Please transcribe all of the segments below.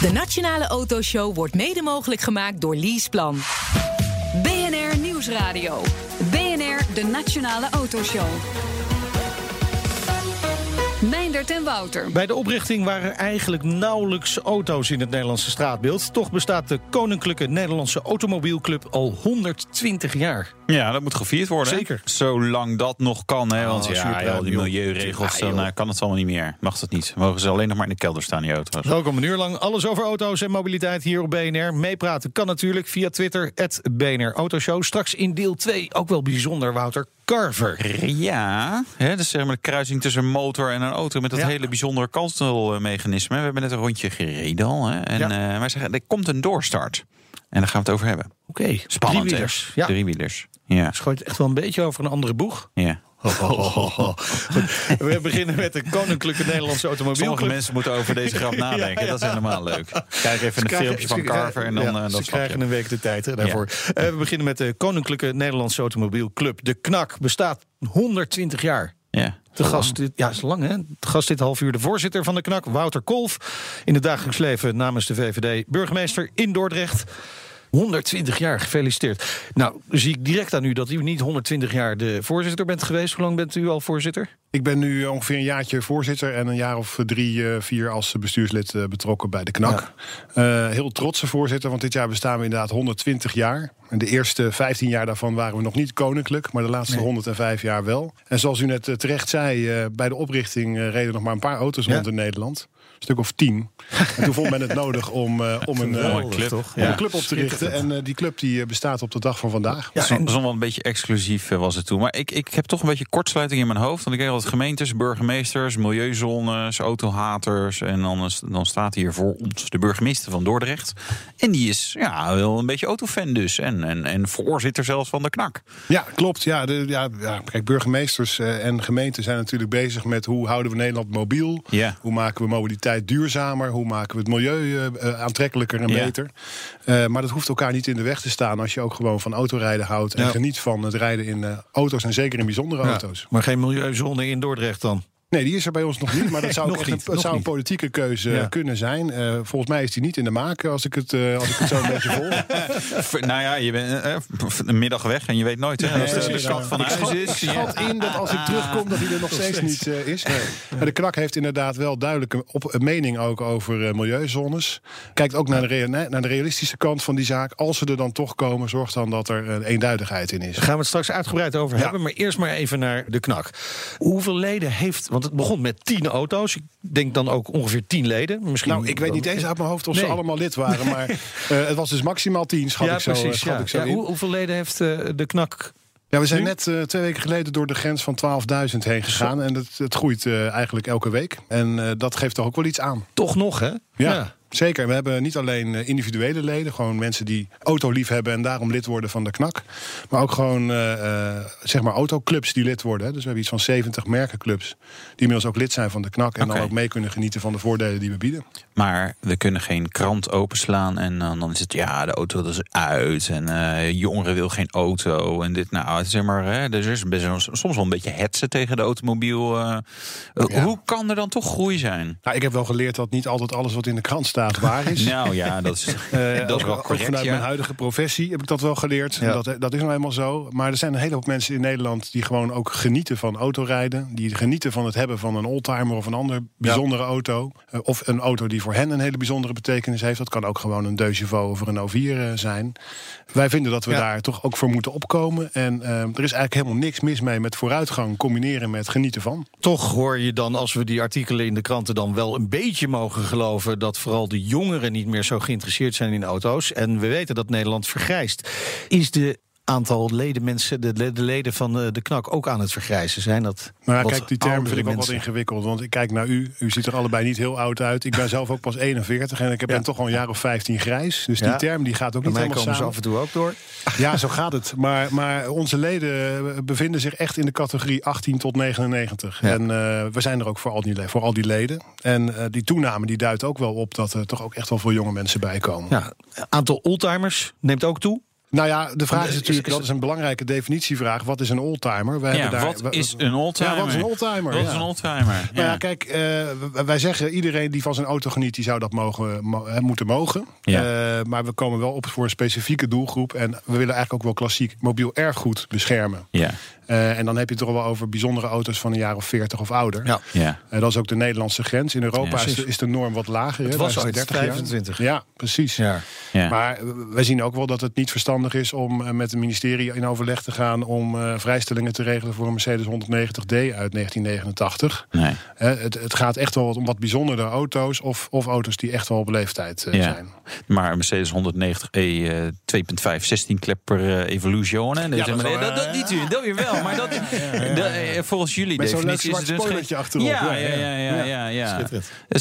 De Nationale Autoshow wordt mede mogelijk gemaakt door Leaseplan. BNR Nieuwsradio. BNR, de Nationale Autoshow. Meindert en Wouter. Bij de oprichting waren eigenlijk nauwelijks auto's in het Nederlandse straatbeeld. Toch bestaat de Koninklijke Nederlandse Automobielclub al 120 jaar. Ja, dat moet gevierd worden. Zeker. Zolang dat nog kan. Hè? Want Oh, ja, al die joh. milieuregels, dan eh, kan het allemaal niet meer. Mag dat niet. Mogen ze alleen nog maar in de kelder staan, die auto's. Welkom een uur lang. Alles over auto's en mobiliteit hier op BNR. Meepraten kan natuurlijk via Twitter, het BNR Autoshow. Straks in deel 2, ook wel bijzonder, Wouter Carver. Ja, hè, dat is zeg maar de kruising tussen een motor en een auto met dat Ja. hele bijzondere kantelmechanisme. We hebben net een rondje gereden al. Hè? En Ja. eh, wij zeggen, er komt een doorstart. En daar gaan we het over hebben. Oké, Spannend, hè? Driewielers. Ja, Driewielers. Ja, schooit echt wel een beetje over een andere boeg. ja. Goed, we beginnen met de Koninklijke Nederlandse Sommige Automobielclub. mensen moeten over deze grap nadenken. Dat is helemaal leuk. Kijk even een filmpje van Carver en dan, ja, eh, dan ze je krijgen het. een week de tijd hè, daarvoor. Eh, we beginnen met de Koninklijke Nederlandse Automobielclub. De KNAK bestaat 120 jaar. Ja. De gast, dit, ja, is lang hè. De gast dit half uur, de voorzitter van de KNAK, Wouter Kolf. In het dagelijks leven namens de VVD, burgemeester in Dordrecht. 120 jaar, gefeliciteerd. Nou, zie ik direct aan u dat u niet 120 jaar de voorzitter bent geweest. Hoe lang bent u al voorzitter? Ik ben nu ongeveer een jaartje voorzitter en een jaar of drie, eh, vier als bestuurslid eh, betrokken bij de KNAK. Eh, heel trotse voorzitter, want dit jaar bestaan we inderdaad 120 jaar. En de eerste 15 jaar daarvan waren we nog niet koninklijk, maar de laatste Nee. 105 jaar wel. En zoals u net terecht zei, bij de oprichting reden nog maar een paar auto's Ja. rond in Nederland. Een stuk of tien. En toen vond men het nodig om, eh, om, een, eh, club. toch? om een club op te richten. En eh, die club die bestaat op de dag van vandaag. Ja, Zon, en- zon wel een beetje exclusief was het toen. Maar ik, ik heb toch een beetje kortsluiting in mijn hoofd. Want ik kreeg altijd gemeentes, burgemeesters, milieuzones, autohaters. En dan, is- dan staat hier voor ons de burgemeester van Dordrecht. En die is ja, wel een beetje autofan dus. En, en, en voorzitter zelfs van de KNAK. Ja, klopt. Ja, de, ja, ja, kijk, burgemeesters en gemeenten zijn natuurlijk bezig met hoe houden we Nederland mobiel. Ja. Hoe maken we mobiliteit duurzamer? Hoe maken we het milieu eh, eh, aantrekkelijker en Ja. beter? Eh, maar dat hoeft elkaar niet in de weg te staan als je ook gewoon van autorijden houdt. En Ja. geniet van het rijden in auto's en zeker in bijzondere auto's. maar geen milieuzone in Dordrecht dan? Nee, die is er bij ons nog niet. Maar dat zou, echt niet, het zou een politieke keuze Ja. kunnen zijn. Eh, volgens mij is die niet in de maak als ik het, eh, als ik het zo een beetje volg. F- Nou ja, je bent eh, een middag weg en je weet nooit. Hè, als Nee, de nee, van ik huis schat- is. Ik schat in dat als ik terugkom dat hij er nog steeds niet eh, is. Maar de knak heeft inderdaad wel duidelijk een, op, een mening ook over eh, milieuzones. Kijkt ook naar de, nee, naar de realistische kant van die zaak. Als ze er dan toch komen, zorgt dan dat er een eenduidigheid in is. Daar gaan we het straks uitgebreid over Ja. hebben. Maar eerst maar even naar de knak. Hoeveel leden heeft... Want het begon met tien auto's. Ik denk dan ook ongeveer tien leden. Misschien Nou, ik weet niet eens uit mijn hoofd of ze allemaal lid waren. Maar eh, het was dus maximaal tien, schat Ja, ik zo, eh, precies. schat Ja. ik zo Ja, hoe- hoeveel leden heeft eh, de knak? Ja, we zijn net eh, twee weken geleden door de grens van 12.000 heen gegaan. En het, het groeit eh, eigenlijk elke week. En eh, dat geeft toch ook wel iets aan. Toch nog, hè? Ja, zeker. We hebben niet alleen eh, individuele leden, gewoon mensen die autolief hebben en daarom lid worden van de KNAK. Maar ook gewoon eh, eh, zeg maar autoclubs die lid worden. Dus we hebben iets van 70 merkenclubs die inmiddels ook lid zijn van de KNAK. En dan ook mee kunnen genieten van de voordelen die we bieden. Maar we kunnen geen krant openslaan en dan, dan is het ja, de auto is uit en jongeren wil geen auto en dit. Nou, zeg maar, hè, er is best wel, soms wel een beetje hetsen tegen de automobiel. Ja. Hoe kan er dan toch groei zijn? Nou, ik heb wel geleerd dat niet altijd alles wat in de krant staat waar is. Nou ja, dat is, Eh, dat is wel correct. vanuit ja. mijn huidige professie heb ik dat wel geleerd. Ja. Dat, dat is nou eenmaal zo. Maar er zijn een hele hoop mensen in Nederland die gewoon ook genieten van autorijden. Die genieten van het hebben van een oldtimer of een andere bijzondere auto. Eh, of een auto die voor hen een hele bijzondere betekenis heeft. Dat kan ook gewoon een Deux Chevaux of een O4 eh, zijn. Wij vinden dat we Ja. daar toch ook voor moeten opkomen. En eh, er is eigenlijk helemaal niks mis mee met vooruitgang combineren met genieten van. Toch hoor je dan, als we die artikelen in de kranten dan wel een beetje mogen geloven, dat vooral de jongeren niet meer zo geïnteresseerd zijn in auto's. En we weten dat Nederland vergrijst. Is de aantal leden, mensen, de, de leden van eh, de knak ook aan het vergrijzen? Zijn dat Maar kijk, die term vind ik ook wat ingewikkeld. Want ik kijk naar u. U ziet er allebei niet heel oud uit. Ik ben zelf ook pas 41 en ik ben Ja. toch al een jaar of 15 grijs. Dus Ja. die term die gaat ook niet helemaal komen ze samen. af en toe ook door. Ja, zo gaat het. Maar, maar onze leden bevinden zich echt in de categorie 18 tot 99. Ja. En eh, we zijn er ook voor al die, voor al die leden. En eh, die toename die duidt ook wel op dat er toch ook echt wel veel jonge mensen bij komen. Ja, aantal oldtimers neemt ook toe. Nou ja, de vraag is natuurlijk, is- dat is een belangrijke definitievraag. Wat is een oldtimer? We Ja, hebben daar, wat we- is een oldtimer? Ja, wat is een oldtimer? Wat Ja. is een oldtimer? Nou ja, Ja. kijk, eh, wij zeggen iedereen die van zijn auto geniet, die zou dat mogen, mo- hè, moeten mogen. Ja. Eh, maar we komen wel op voor een specifieke doelgroep. En we willen eigenlijk ook wel klassiek mobiel erfgoed beschermen. Ja, Eh, en dan heb je het toch wel over bijzondere auto's van een jaar of 40 of ouder. Ja. ja. Eh, dat is ook de Nederlandse grens. In Europa Ja, is, de, precies. is de norm wat lager. Het hè. was ooit 30 jaar. 25. Ja, precies. Ja. ja. Maar eh, wij zien ook wel dat het niet verstandig is om eh, met het ministerie in overleg te gaan om eh, vrijstellingen te regelen voor een Mercedes 190D uit 1989. nee. Hè, het, het gaat echt wel om wat bijzondere auto's of, of auto's die echt wel op leeftijd eh, Ja. zijn. Maar een Mercedes 190e eh 2.5 16 klepper eh, Evolution. Ja, dat dat, dat, eh, niet u, dat weer wel. Maar dat, de- eh, volgens jullie Met definitie is het dus geen- achterop. Ja, Ja, ja, ja, ja, ja. ja,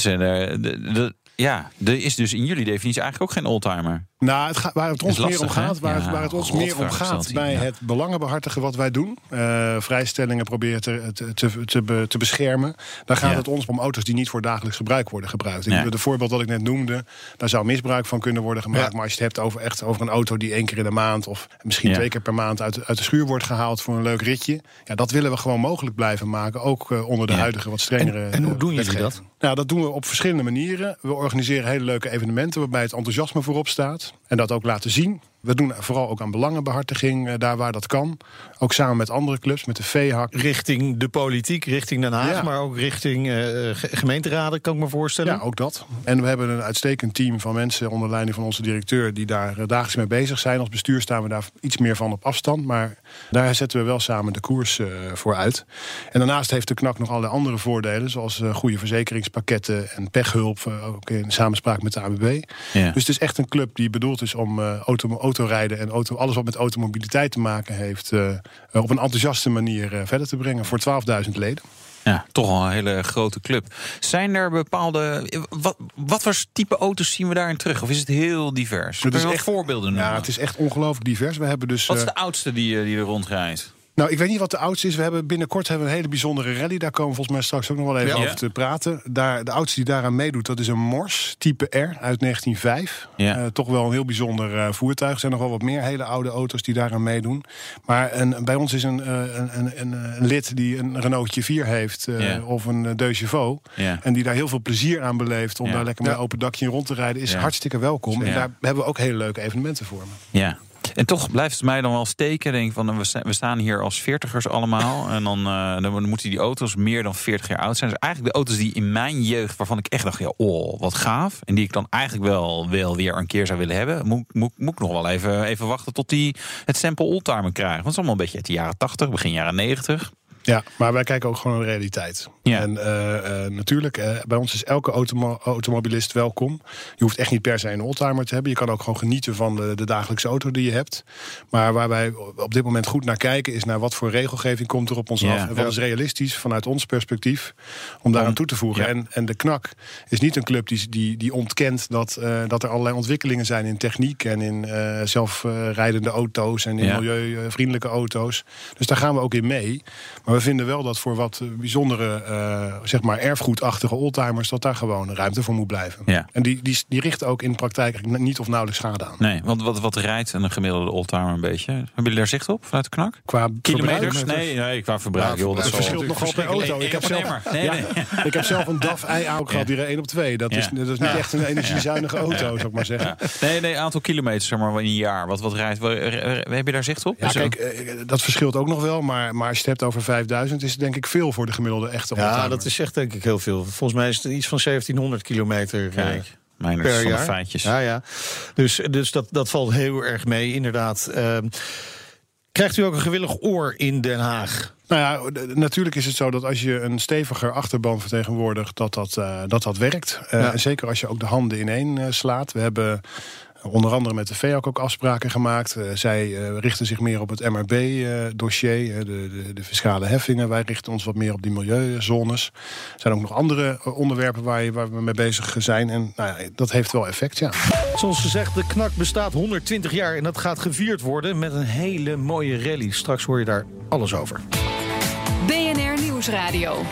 een, eh, de, de- ja, er is dus in jullie definitie eigenlijk ook geen oldtimer. Nou, het gaat, waar het ons lastig, meer om gaat, waar, het, Ja, waar het ons meer om gaat bij ja. het belangenbehartigen wat wij doen. eh, vrijstellingen proberen te, te, te, te, be- te beschermen. Dan gaat Ja. het ons om auto's die niet voor dagelijks gebruik worden gebruikt. Ik bedoel, De voorbeeld dat ik net noemde, daar zou misbruik van kunnen worden gemaakt. Maar als je het hebt over, echt over een auto die één keer in de maand of misschien twee keer per maand uit, uit de schuur wordt gehaald voor een leuk ritje. Ja, dat willen we gewoon mogelijk blijven maken. Ook eh, onder de huidige wat strengere. En- en hoe eh, doen jullie wetgeving. dat? Nou, dat doen we op verschillende manieren. We organiseren hele leuke evenementen waarbij het enthousiasme voorop staat. En dat ook laten zien. We doen vooral ook aan belangenbehartiging, eh, daar waar dat kan. Ook samen met andere clubs, met de VHAK. Richting de politiek, richting Den Haag, Ja. maar ook richting eh, ge- gemeenteraden, kan ik me voorstellen. Ja, ook dat. En we hebben een uitstekend team van mensen onder leiding van onze directeur... die daar eh, dagelijks mee bezig zijn. Als bestuur staan we daar iets meer van op afstand. Maar daar zetten we wel samen de koers eh, voor uit. En daarnaast heeft de KNAK nog allerlei andere voordelen... zoals eh, goede verzekeringspakketten en pechhulp... ook in samenspraak met de ABB. Ja. Dus het is echt een club die bedoeld is om eh, auto, autorijden... en auto, alles wat met automobiliteit te maken heeft... eh, eh, op een enthousiaste manier eh, verder te brengen voor 12.000 leden. Ja, toch wel een hele grote club. Zijn er bepaalde. Wat, wat voor type auto's zien we daarin terug? Of is het heel divers? Wel echt- voorbeelden? Ja, het is echt ongelooflijk divers. We hebben dus... Wat is de oudste die, die er rondrijdt? Nou, ik weet niet wat de oudste is. We hebben binnenkort hebben we een hele bijzondere rally. Daar komen we volgens mij straks ook nog wel even Ja. over te praten. Daar, de oudste die daaraan meedoet, dat is een Mors type R uit 1905. Ja. Eh, toch wel een heel bijzonder eh, voertuig. Er zijn nog wel wat meer hele oude auto's die daaraan meedoen. Maar een, bij ons is een, eh, een, een, een, lid die een Renaultje 4 heeft Ja. of een Deux. En die daar heel veel plezier aan beleeft om daar lekker met een open dakje in rond te rijden, is hartstikke welkom. En daar hebben we ook hele leuke evenementen voor. Ja. En toch blijft het mij dan wel steken. Denk van, we sta- we staan hier als veertigers allemaal. En dan, eh, dan moeten die auto's meer dan 40 jaar oud zijn. Dus eigenlijk de auto's die in mijn jeugd, waarvan ik echt dacht, ja, oh, wat gaaf. En die ik dan eigenlijk wel, wel weer een keer zou willen hebben. Moet, moet, moet ik nog wel even, even wachten tot die het stempel oldtimer krijgen. Want het is allemaal een beetje uit de jaren 80, begin jaren 90. Ja, maar wij kijken ook gewoon naar de realiteit. Ja. En eh, eh, natuurlijk, eh, bij ons is elke automo- automobilist welkom. Je hoeft echt niet per se een oldtimer te hebben. Je kan ook gewoon genieten van de, de dagelijkse auto die je hebt. Maar waar wij op dit moment goed naar kijken... is naar wat voor regelgeving komt er op ons Ja. af. En wat is realistisch vanuit ons perspectief om daaraan toe te voegen. ja. En, en de KNAK is niet een club die, die, die ontkent... Dat, dat er allerlei ontwikkelingen zijn in techniek... en in zelfrijdende auto's en in milieuvriendelijke auto's. Dus daar gaan we ook in mee. Maar we vinden wel dat voor wat eh, bijzondere, eh, zeg maar erfgoedachtige oldtimers, dat daar gewoon ruimte voor moet blijven. Ja. En die, die, die richten ook in de praktijk eigenlijk niet of nauwelijks schade aan. Nee, want wat, wat rijdt een gemiddelde oldtimer een beetje? Hebben jullie daar zicht op vanuit de knak? Qua Kilometers? Nee, nee, qua verbruik. Ja, joh, dat het verschilt nogal per auto. Ik heb, zelf, Nee, nee. ja, ik heb zelf een DAF i ook gehad, die reed 1 op 2. Dat, is, Ja. dat is niet echt een energiezuinige auto, zou ik maar zeggen. Ja. Nee, nee, aantal kilometers zeg maar in een jaar. Wat, wat rijdt? Waar- Heb je daar zicht op? Ja, kijk, eh, dat verschilt ook nog wel. Maar, maar als je het hebt over 5000, is denk ik veel voor de gemiddelde echte Ja, oldtimer. dat is echt denk ik heel veel. Volgens mij is het iets van 1700 kilometer eh, mijn per van de jaar. feitjes. Ja, ja. Dus, dus dat, dat valt heel erg mee, inderdaad. Ehm, krijgt u ook een gewillig oor in Den Haag? Nou ja, natuurlijk is het zo dat als je een steviger achterban vertegenwoordigt, dat dat, eh, dat, dat werkt. Eh, Ja. En zeker als je ook de handen ineen eh, slaat. We hebben onder andere met de VEAC ook afspraken gemaakt. Eh, zij eh, richten zich meer op het MRB-dossier, de, de, de fiscale heffingen. Wij richten ons wat meer op die milieuzones. Er zijn ook nog andere eh, onderwerpen waar, je, waar we mee bezig zijn. En nou ja, dat heeft wel effect, ja. Zoals gezegd, de knak bestaat 120 jaar en dat gaat gevierd worden met een hele mooie rally. Straks hoor je daar alles over. BNR Nieuwsradio.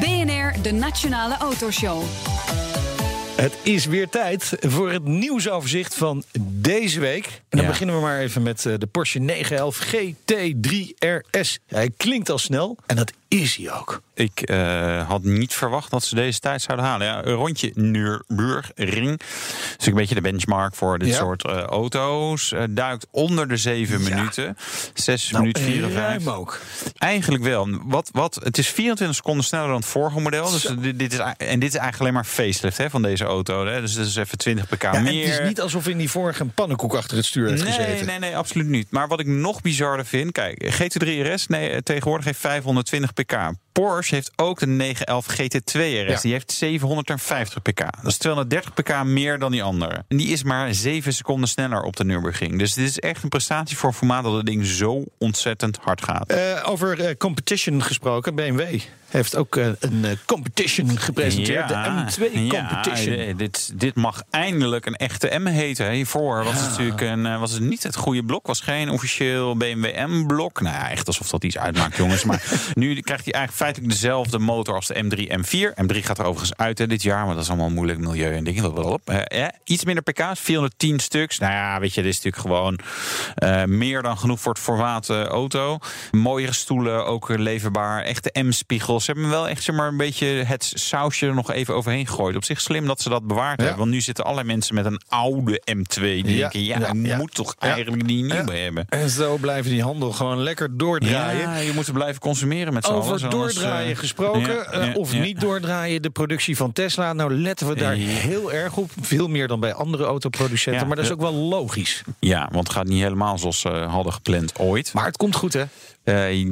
BNR, de Nationale Autoshow. Het is weer tijd voor het nieuwsoverzicht van deze week. En dan Ja. beginnen we maar even met eh, de Porsche 911 GT3 RS. Hij klinkt al snel en dat is hij ook. Ik eh, had niet verwacht dat ze deze tijd zouden halen. Ja, een rondje Nürburgring. Dus een beetje de benchmark voor dit Ja. soort eh, auto's. Eh, duikt onder de 7 Ja. minuten. 6 Nou, minuten ruim 54. ook. Eigenlijk wel. Wat, wat, het is 24 seconden sneller dan het vorige model. Dus dit, dit is, en dit is eigenlijk alleen maar facelift hè, van deze auto. Hè. Dus dat is even 20 pk Ja, meer. het is niet alsof in die vorige een pannenkoek achter het stuur heeft Nee, gezeten. nee, nee, absoluut niet. Maar wat ik nog bizarder vind, kijk, GT3 RS nee, tegenwoordig heeft 520 pk. SPK. Porsche heeft ook de 911 GT2 RS. Ja. Die heeft 750 pk. Dat is 230 pk meer dan die andere. En die is maar 7 seconden sneller op de Nürburgring. Dus dit is echt een prestatie voor een formaat dat het ding zo ontzettend hard gaat. Eh, over eh, competition gesproken, BMW heeft ook eh, een competition gepresenteerd. de M2 Competition. Ja, dit, dit mag eindelijk een echte M heten. Hiervoor was het natuurlijk een, was het niet het goede blok. Was geen officieel BMW M-blok. Nou ja, echt alsof dat iets uitmaakt, jongens. Maar nu krijgt hij eigenlijk feitelijk dezelfde motor als de M3 M4. M3 gaat er overigens uit hè, dit jaar, maar dat is allemaal moeilijk milieu en dingen. Wel op. Eh, iets minder pk's, 410 stuks. Nou ja, weet je, dit is natuurlijk gewoon eh, meer dan genoeg voor het formaat eh, auto. Mooiere stoelen, ook leverbaar. Echte M-spiegels. Ze hebben wel echt zeg maar, een beetje het sausje er nog even overheen gegooid. Op zich slim dat ze dat bewaard Ja. hebben. Want nu zitten allerlei mensen met een oude M2. Die Ja, denken, ja, ja, je moet toch eigenlijk die nieuwe hebben. En zo blijven die handel gewoon lekker doordraaien. Ja, je moet er blijven consumeren met z'n allen. Over doordraaien eh, gesproken, ja, eh, ja, of ja. niet doordraaien, de productie van Tesla. Nou letten we daar Ja. heel erg op. Veel meer dan bij andere autoproducenten. Ja, maar dat is ja. ook wel logisch. Ja, want het gaat niet helemaal zoals ze hadden gepland ooit. Maar het komt goed, hè? Eh, ja,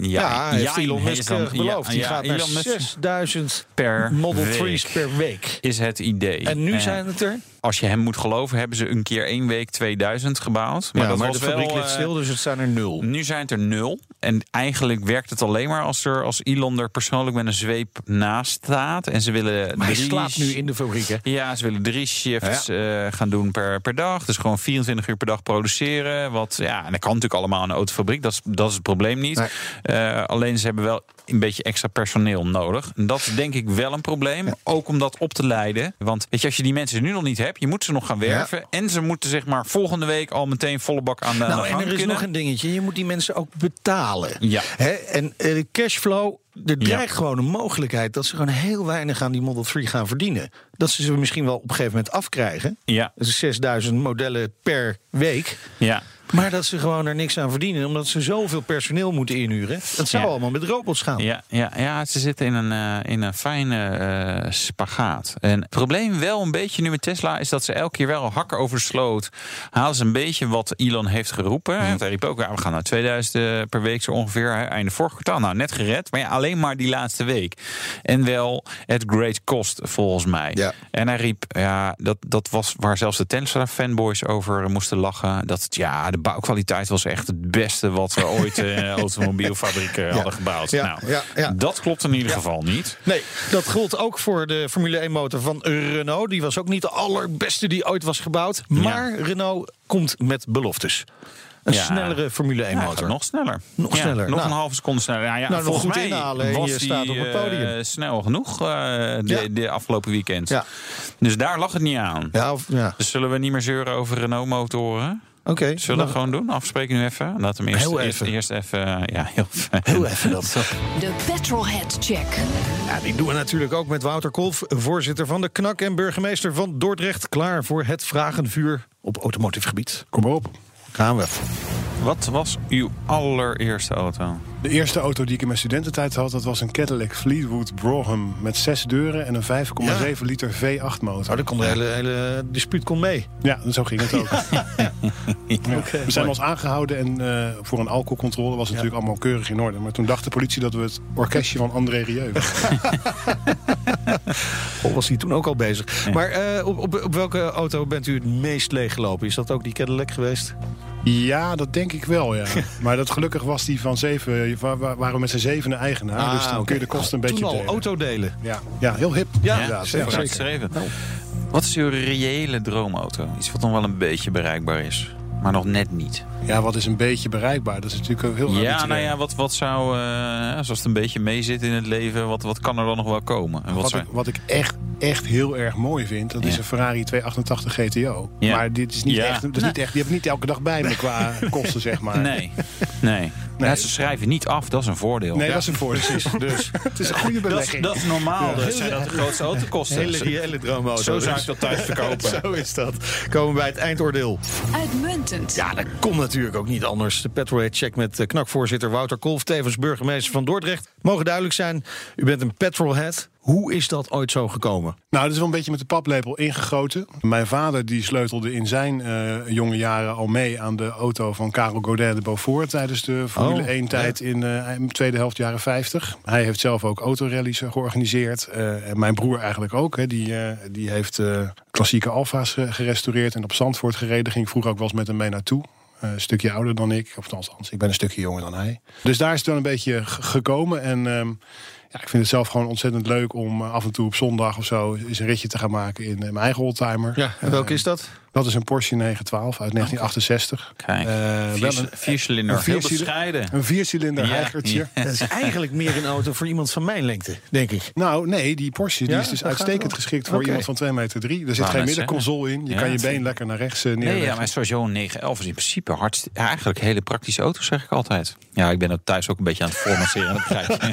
Ja, heeft Elon Musk dan- eh, beloofd. Die ja, gaat ja, naar Elon Musk 6000 per Model week 3's per week. is het idee. En nu Eh, zijn het er. Als je hem moet geloven, hebben ze een keer één week 2000 gebouwd. Maar, dat maar was de fabriek wel, ligt eh, stil, dus het zijn er nul. Nu zijn het er nul. En eigenlijk werkt het alleen maar als, er, als Elon er persoonlijk met een zweep naast staat. En ze willen Maar hij drie slaapt nu in de fabriek, hè? Ja, ze willen drie shifts eh, gaan doen per, per dag. Dus gewoon 24 uur per dag produceren. Wat, ja, en dat kan natuurlijk allemaal in een autofabriek. Dat is, dat is het probleem niet. Nee. Eh, alleen ze hebben wel een beetje extra personeel nodig. En dat is denk ik wel een probleem. Ook om dat op te leiden. Want weet je, als je die mensen nu nog niet hebt, je moet ze nog gaan werven. En ze moeten zeg maar volgende week al meteen volle bak aan de, aan de Nou, en gang er is kunnen. nog een dingetje. Je moet die mensen ook betalen. Ja. Hè? En eh, de cashflow, er Ja. dreigt gewoon een mogelijkheid... dat ze gewoon heel weinig aan die Model 3 gaan verdienen. Dat ze ze misschien wel op een gegeven moment afkrijgen. Ja, is 6000 modellen per week. ja. Maar dat ze gewoon er niks aan verdienen... omdat ze zoveel personeel moeten inhuren. Dat zou Ja. allemaal met robots gaan. Ja, ja, ja, ze zitten in een, eh, in een fijne eh, spagaat. En het probleem wel een beetje nu met Tesla is dat ze elke keer wel hakken over sloot. Halen ze een beetje wat Elon heeft geroepen. Hij riep ook, ja, we gaan naar 2000 eh, per week zo ongeveer. Einde vorig kwartaal. Nou, net gered. Maar ja, alleen maar die laatste week. En wel at great cost, volgens mij. Ja. En hij riep, ja, dat, dat was waar zelfs de Tesla-fanboys over moesten lachen. Dat het, ja, de bouwkwaliteit was echt het beste wat we ooit in een automobielfabriek eh, hadden gebouwd. Ja, nou, ja, dat klopt in ieder geval niet. Nee, dat gold ook voor de Formule 1 motor van Renault. Die was ook niet de allerbeste die ooit was gebouwd. Maar Renault komt met beloftes. Een Ja. snellere Formule 1 Ja, hij motor. nog sneller. Nog Ja, sneller. Nog Nou. een halve seconde sneller. Ja, ja, Nou, nog volgens goed mij inhalen en was je staat op het eh, podium. snel genoeg eh, de, de afgelopen weekend. Dus daar lag het niet aan. Ja, of, ja. Dus zullen we niet meer zeuren over Renault-motoren? Oké. Zullen we Nou, dat gewoon doen? Afspreken nu even? Laat hem eerst, Heel even. eerst even. Ja. Heel even dat. De Petrolhead Check. Ja, die doen we natuurlijk ook met Wouter Kolf, voorzitter van de KNAK en burgemeester van Dordrecht. Klaar voor het vragenvuur op automotive gebied. Kom maar op. Gaan we. Wat was uw allereerste auto? De eerste auto die ik in mijn studententijd had, dat was een Cadillac Fleetwood Brougham met zes deuren en een 5,7 liter V8 motor. Nou, daar kon de hele, hele dispuut kon mee. Ja, zo ging het ook. Ja. We zijn ons aangehouden en eh, voor een alcoholcontrole was het natuurlijk allemaal keurig in orde. Maar toen dacht de politie dat we het orkestje van André Rieu waren. Of was hij toen ook al bezig. Maar eh, op, op, op welke auto bent u het meest leeggelopen? Is dat ook die Cadillac geweest? Ja, dat denk ik wel, ja. Maar dat gelukkig was die van zeven, wa- wa- waren we met z'n zevende eigenaar. dus dan kun je de kosten een beetje Toen al delen. autodelen. Ja, ja, heel hip. Ja, inderdaad. zeker. Ja. Uitgeschreven. Wat is uw reële droomauto? Iets wat nog wel een beetje bereikbaar is. Maar nog net niet. Ja, wat is een beetje bereikbaar? Dat is natuurlijk ook heel Ja, arbitrair. nou ja, wat, wat zou, eh, zoals het een beetje mee zit in het leven, wat, wat kan er dan nog wel komen? En wat Wat zou- ik, wat ik echt echt heel erg mooi vind, dat is een Ferrari 288 GTO. Ja. Maar dit is niet Ja. echt, dat is niet echt, die heb ik niet elke dag bij me qua kosten, zeg maar. Nee, nee. Ja, ze schrijven niet af, dat is een voordeel. Nee, dat is een voordeel. Dus Het is een goede dat, is, belegging. dat is normaal. Dat zijn dat de grootste autokosten. hele reële droomauto. Zo zou dus. ik dat thuis verkopen. Zo is dat. Komen we bij het eindoordeel. Uitmuntend. Ja, dat komt natuurlijk ook niet anders. De Petrolhead Check met eh, knakvoorzitter Wouter Kolf, tevens burgemeester van Dordrecht. Mogen duidelijk zijn, u bent een petrolhead. Hoe is dat ooit zo gekomen? Nou, dat is wel een beetje met de paplepel ingegoten. Mijn vader die sleutelde in zijn eh, jonge jaren al mee aan de auto van Karel Godet de Beaufort tijdens de Formule Oh, 1 tijd in eh, de tweede helft jaren 50. Hij heeft zelf ook autorallies eh, georganiseerd. Eh, en mijn broer eigenlijk ook. Hè. Die, eh, die heeft eh, klassieke Alfa's eh, gerestaureerd en op Zandvoort gereden. Ging vroeger ook wel eens met hem mee naartoe. Eh, een stukje ouder dan ik. Of althans, ik ben een stukje jonger dan hij. Dus daar is het wel een beetje gekomen. En ehm, ja, ik vind het zelf gewoon ontzettend leuk om eh, af en toe op zondag of zo eens een ritje te gaan maken in eh, mijn eigen oldtimer. Ja, en welke is dat? Dat is een Porsche 912 uit 1968. Kijk, Eh, wel een, viercilinder, een heel viercilinder- bescheiden. een viercilinder Ja. Dat is eigenlijk meer een auto voor iemand van mijn lengte, denk ik. Nou, nee, die Porsche die is dus dat uitstekend geschikt voor iemand van 2 meter 3. Er zit geen middenconsole in. Je Ja, kan je dat been lekker naar rechts eh, Nee, neerleggen. ja, maar sowieso een 911 is in principe hardst, ja, eigenlijk een hele praktische auto, zeg ik altijd. Ja, ik ben het thuis ook een beetje aan het formatteren. dat begrijp je.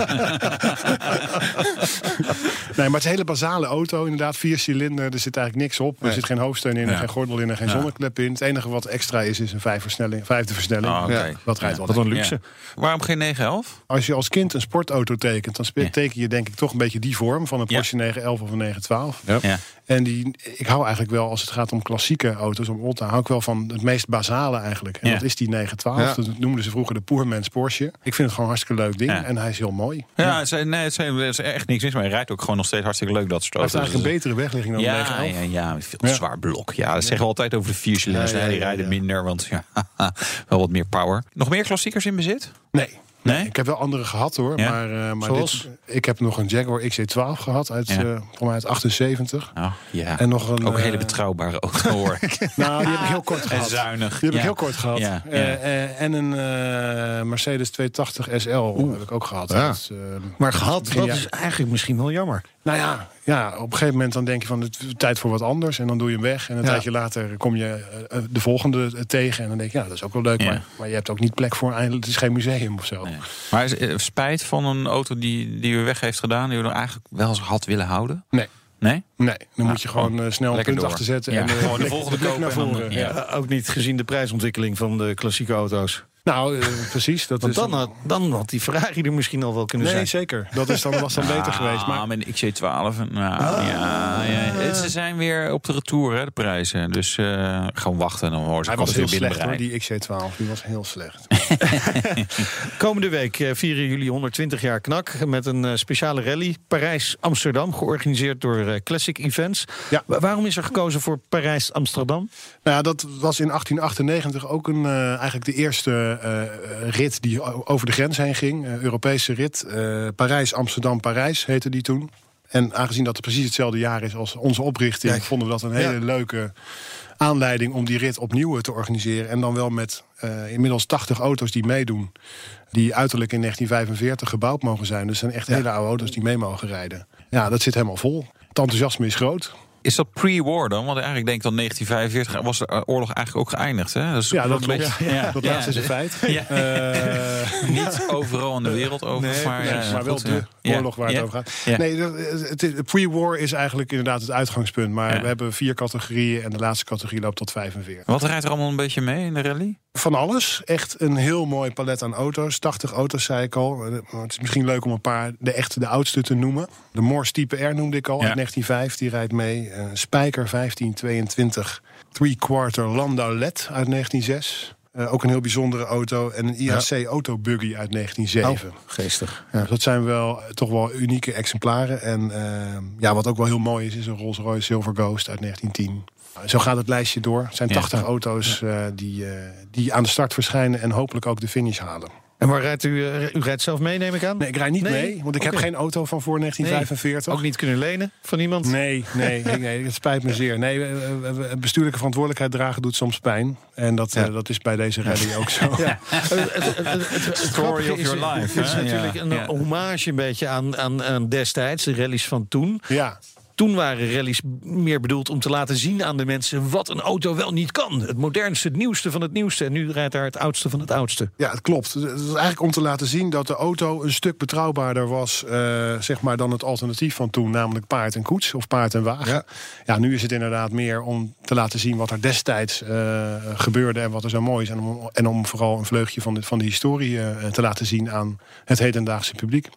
Nee, maar het is een hele basale auto. Inderdaad, vier cilinder. Er zit eigenlijk niks op. Er Nee. zit geen hoofdsteun in, en Ja. geen gordel in en geen Ja. zonneklep in. Het enige wat extra is, is een vijf versnelling, vijfde versnelling. Ah, oké. Ja, Dat rijdt wel. Wat een luxe. Ja. Waarom geen 911? Als je als kind een sportauto tekent, dan teken je denk ik toch een beetje die vorm van een Ja. Porsche 911 of een 912. Ja. En die, ik hou eigenlijk wel, als het gaat om klassieke auto's, om oldtimer, hou ik wel van het meest basale eigenlijk. En Ja. dat is die 912. Ja. Dat noemden ze vroeger de Poormans Porsche. Ik vind het gewoon een hartstikke leuk ding. Ja. En hij is heel mooi. Ja, het zijn, nee, het zijn, er is echt niks mis, maar hij rijdt ook gewoon nog steeds hartstikke leuk, dat soort Hij heeft auto's. eigenlijk een betere wegligging dan de ja, 911. ja, ja, veel zwaar blok. Ja, dat zeggen altijd over de viercilinders. Ja, die rijden ja. minder, want ja, wel wat meer power. Nog meer klassiekers in bezit? Nee. Nee? Ik heb wel andere gehad hoor. Ja? Maar, eh, maar Zoals? dit, ik heb nog een Jaguar XC12 gehad uit, Ja. eh voor mij uit 78. Nou, ja. En nog een, ook een hele eh, betrouwbare auto hoor. Nou, die heb ik heel kort en gehad. zuinig. Die heb ja. ik heel kort gehad. Eh, eh, en een eh, Mercedes 280 SL heb ik ook gehad. Ja. Dat is, eh, Maar gehad, dat is eigenlijk misschien wel jammer. Nou ja, ja, op een gegeven moment dan denk je van het is tijd voor wat anders. En dan doe je hem weg. En een Ja. tijdje later kom je eh, de volgende tegen. En dan denk je, ja, dat is ook wel leuk. Ja. Maar, maar je hebt ook niet plek voor eindelijk. Het is geen museum of zo. Nee. Maar is, eh, spijt van een auto die, die u weg heeft gedaan, die u er eigenlijk wel eens had willen houden? Nee. Nee? Nee, dan moet je gewoon eh, snel een punt door. achter zetten. Ja, en eh, gewoon de volgende kopen naar en dan- voren. ja. Ja, ook niet gezien de prijsontwikkeling van de klassieke auto's. Nou, eh, precies. Dat Want is dan had, dan had die Ferrari er misschien al wel kunnen Nee, zijn. zeker. Dat is dan, was dan beter geweest. Maar Ah, met een XC12. Nou, ja, ja. Het- Ze zijn weer op de retour, hè, de prijzen. Dus eh, gewoon wachten. Dan horen ze hij was weer heel slecht hoor, die XC12. Die was heel slecht. Komende week eh, vieren jullie 120 jaar knak met een eh, speciale rally Parijs-Amsterdam, georganiseerd door eh, Classic Events. Ja. Waarom is er gekozen voor Parijs-Amsterdam? Nou ja, dat was in 1898 ook een, eh, eigenlijk de eerste eh, rit die over de grens heen ging. Eh, Europese rit. Eh, Parijs, Amsterdam, Parijs heette die toen. En aangezien dat het precies hetzelfde jaar is als onze oprichting, Kijk. vonden we dat een hele Ja. leuke aanleiding om die rit opnieuw te organiseren. En dan wel met eh, inmiddels 80 auto's die meedoen. Die uiterlijk in 1945 gebouwd mogen zijn. Dus zijn echt hele oude auto's die mee mogen rijden. Ja, dat zit helemaal vol. Het enthousiasme is groot. Is dat pre-war dan? Want eigenlijk denk ik dat 1945 was de eh, oorlog eigenlijk ook geëindigd. Hè? Dat is Ja, dat klopt. ja, Dat laatste is een feit. Eh, Niet overal in de wereld over, Nee, maar, ja, maar wel de oorlog waar het over gaat. Nee, het pre-war is eigenlijk inderdaad het uitgangspunt. Maar we hebben vier categorieën en de laatste categorie loopt tot 45. Wat rijdt er allemaal een beetje mee in de rally? Van alles. Echt een heel mooi palet aan auto's. 80 auto's, zei ik al. Het is misschien leuk om een paar, de echte, de oudste te noemen. De Morse Type R noemde ik al, Ja. uit 1905. Die rijdt mee. Eh Spijker 1522. Three-quarter Landau LED uit 1906. Eh, ook een heel bijzondere auto. En een IAC Autobuggy uit 1907. geestig. Dus dat zijn wel eh, toch wel unieke exemplaren. En ja, wat ook wel heel mooi is, is een Rolls Royce Silver Ghost uit 1910. Zo gaat het lijstje door. Het zijn Ja. 80 auto's eh, die, eh, die aan de start verschijnen en hopelijk ook de finish halen. En waar rijdt u? eh, u rijdt zelf mee, neem ik aan? Nee, ik rijd niet Nee? mee, want ik heb geen auto van voor 1945. Ook niet kunnen lenen van iemand? Nee, nee, nee, nee, het spijt me zeer. Nee, bestuurlijke verantwoordelijkheid dragen doet soms pijn. En dat, Ja. dat is bij deze rally ook zo. Ja. Het- Story of is, your life, Het is hè? natuurlijk een Ja. hommage een beetje aan, aan, aan destijds, de rallies van toen. Ja, Toen waren rallies meer bedoeld om te laten zien aan de mensen wat een auto wel niet kan. Het modernste, het nieuwste van het nieuwste. En nu rijdt daar het oudste van het oudste. Ja, het klopt. Het is eigenlijk om te laten zien dat de auto een stuk betrouwbaarder was eh, zeg maar dan het alternatief van toen, namelijk paard en koets of paard en wagen. Ja. Ja. nu is het inderdaad meer om te laten zien wat er destijds eh, gebeurde en wat er zo mooi is. En om, en om vooral een vleugje van de, van de historie eh, te laten zien aan het hedendaagse publiek.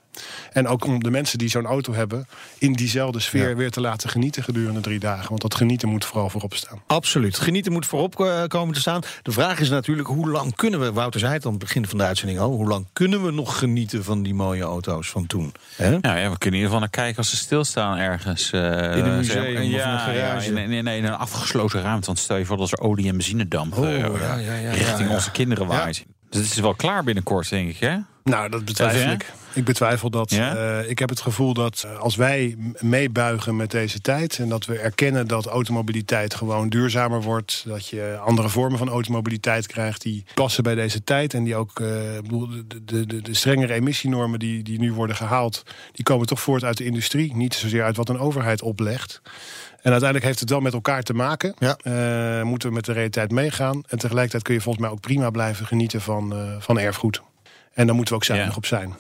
En ook om de mensen die zo'n auto hebben in diezelfde sfeer Ja. weer te laten genieten gedurende drie dagen. Want dat genieten moet vooral voorop staan. Absoluut. Genieten moet voorop eh, komen te staan. De vraag is natuurlijk, hoe lang kunnen we, Wouter zei het aan het begin van de uitzending al, hoe lang kunnen we nog genieten van die mooie auto's van toen? Hè? Nou ja, we kunnen in ieder geval naar kijken als ze stilstaan ergens. eh, In een zeg- museum of in een garage. Ja, in, in, in een afgesloten ruimte. Want stel je voor dat er olie- en benzinedamp Oh, eh, ja, ja, ja, richting ja, ja. onze kinderen waait. Dus het is wel klaar binnenkort, denk ik, hè? Nou, dat betwijfel ik. Ik betwijfel dat. Ja? Eh, ik heb het gevoel dat eh, als wij meebuigen met deze tijd... en dat we erkennen dat automobiliteit gewoon duurzamer wordt... dat je andere vormen van automobiliteit krijgt die passen bij deze tijd... en die ook, eh, de, de, de, strengere emissienormen die, die nu worden gehaald... die komen toch voort uit de industrie. Niet zozeer uit wat een overheid oplegt. En uiteindelijk heeft het wel met elkaar te maken. Ja. Eh, moeten we met de realiteit meegaan. En tegelijkertijd kun je volgens mij ook prima blijven genieten van, eh, van erfgoed. En daar moeten we ook zuinig Ja. op zijn.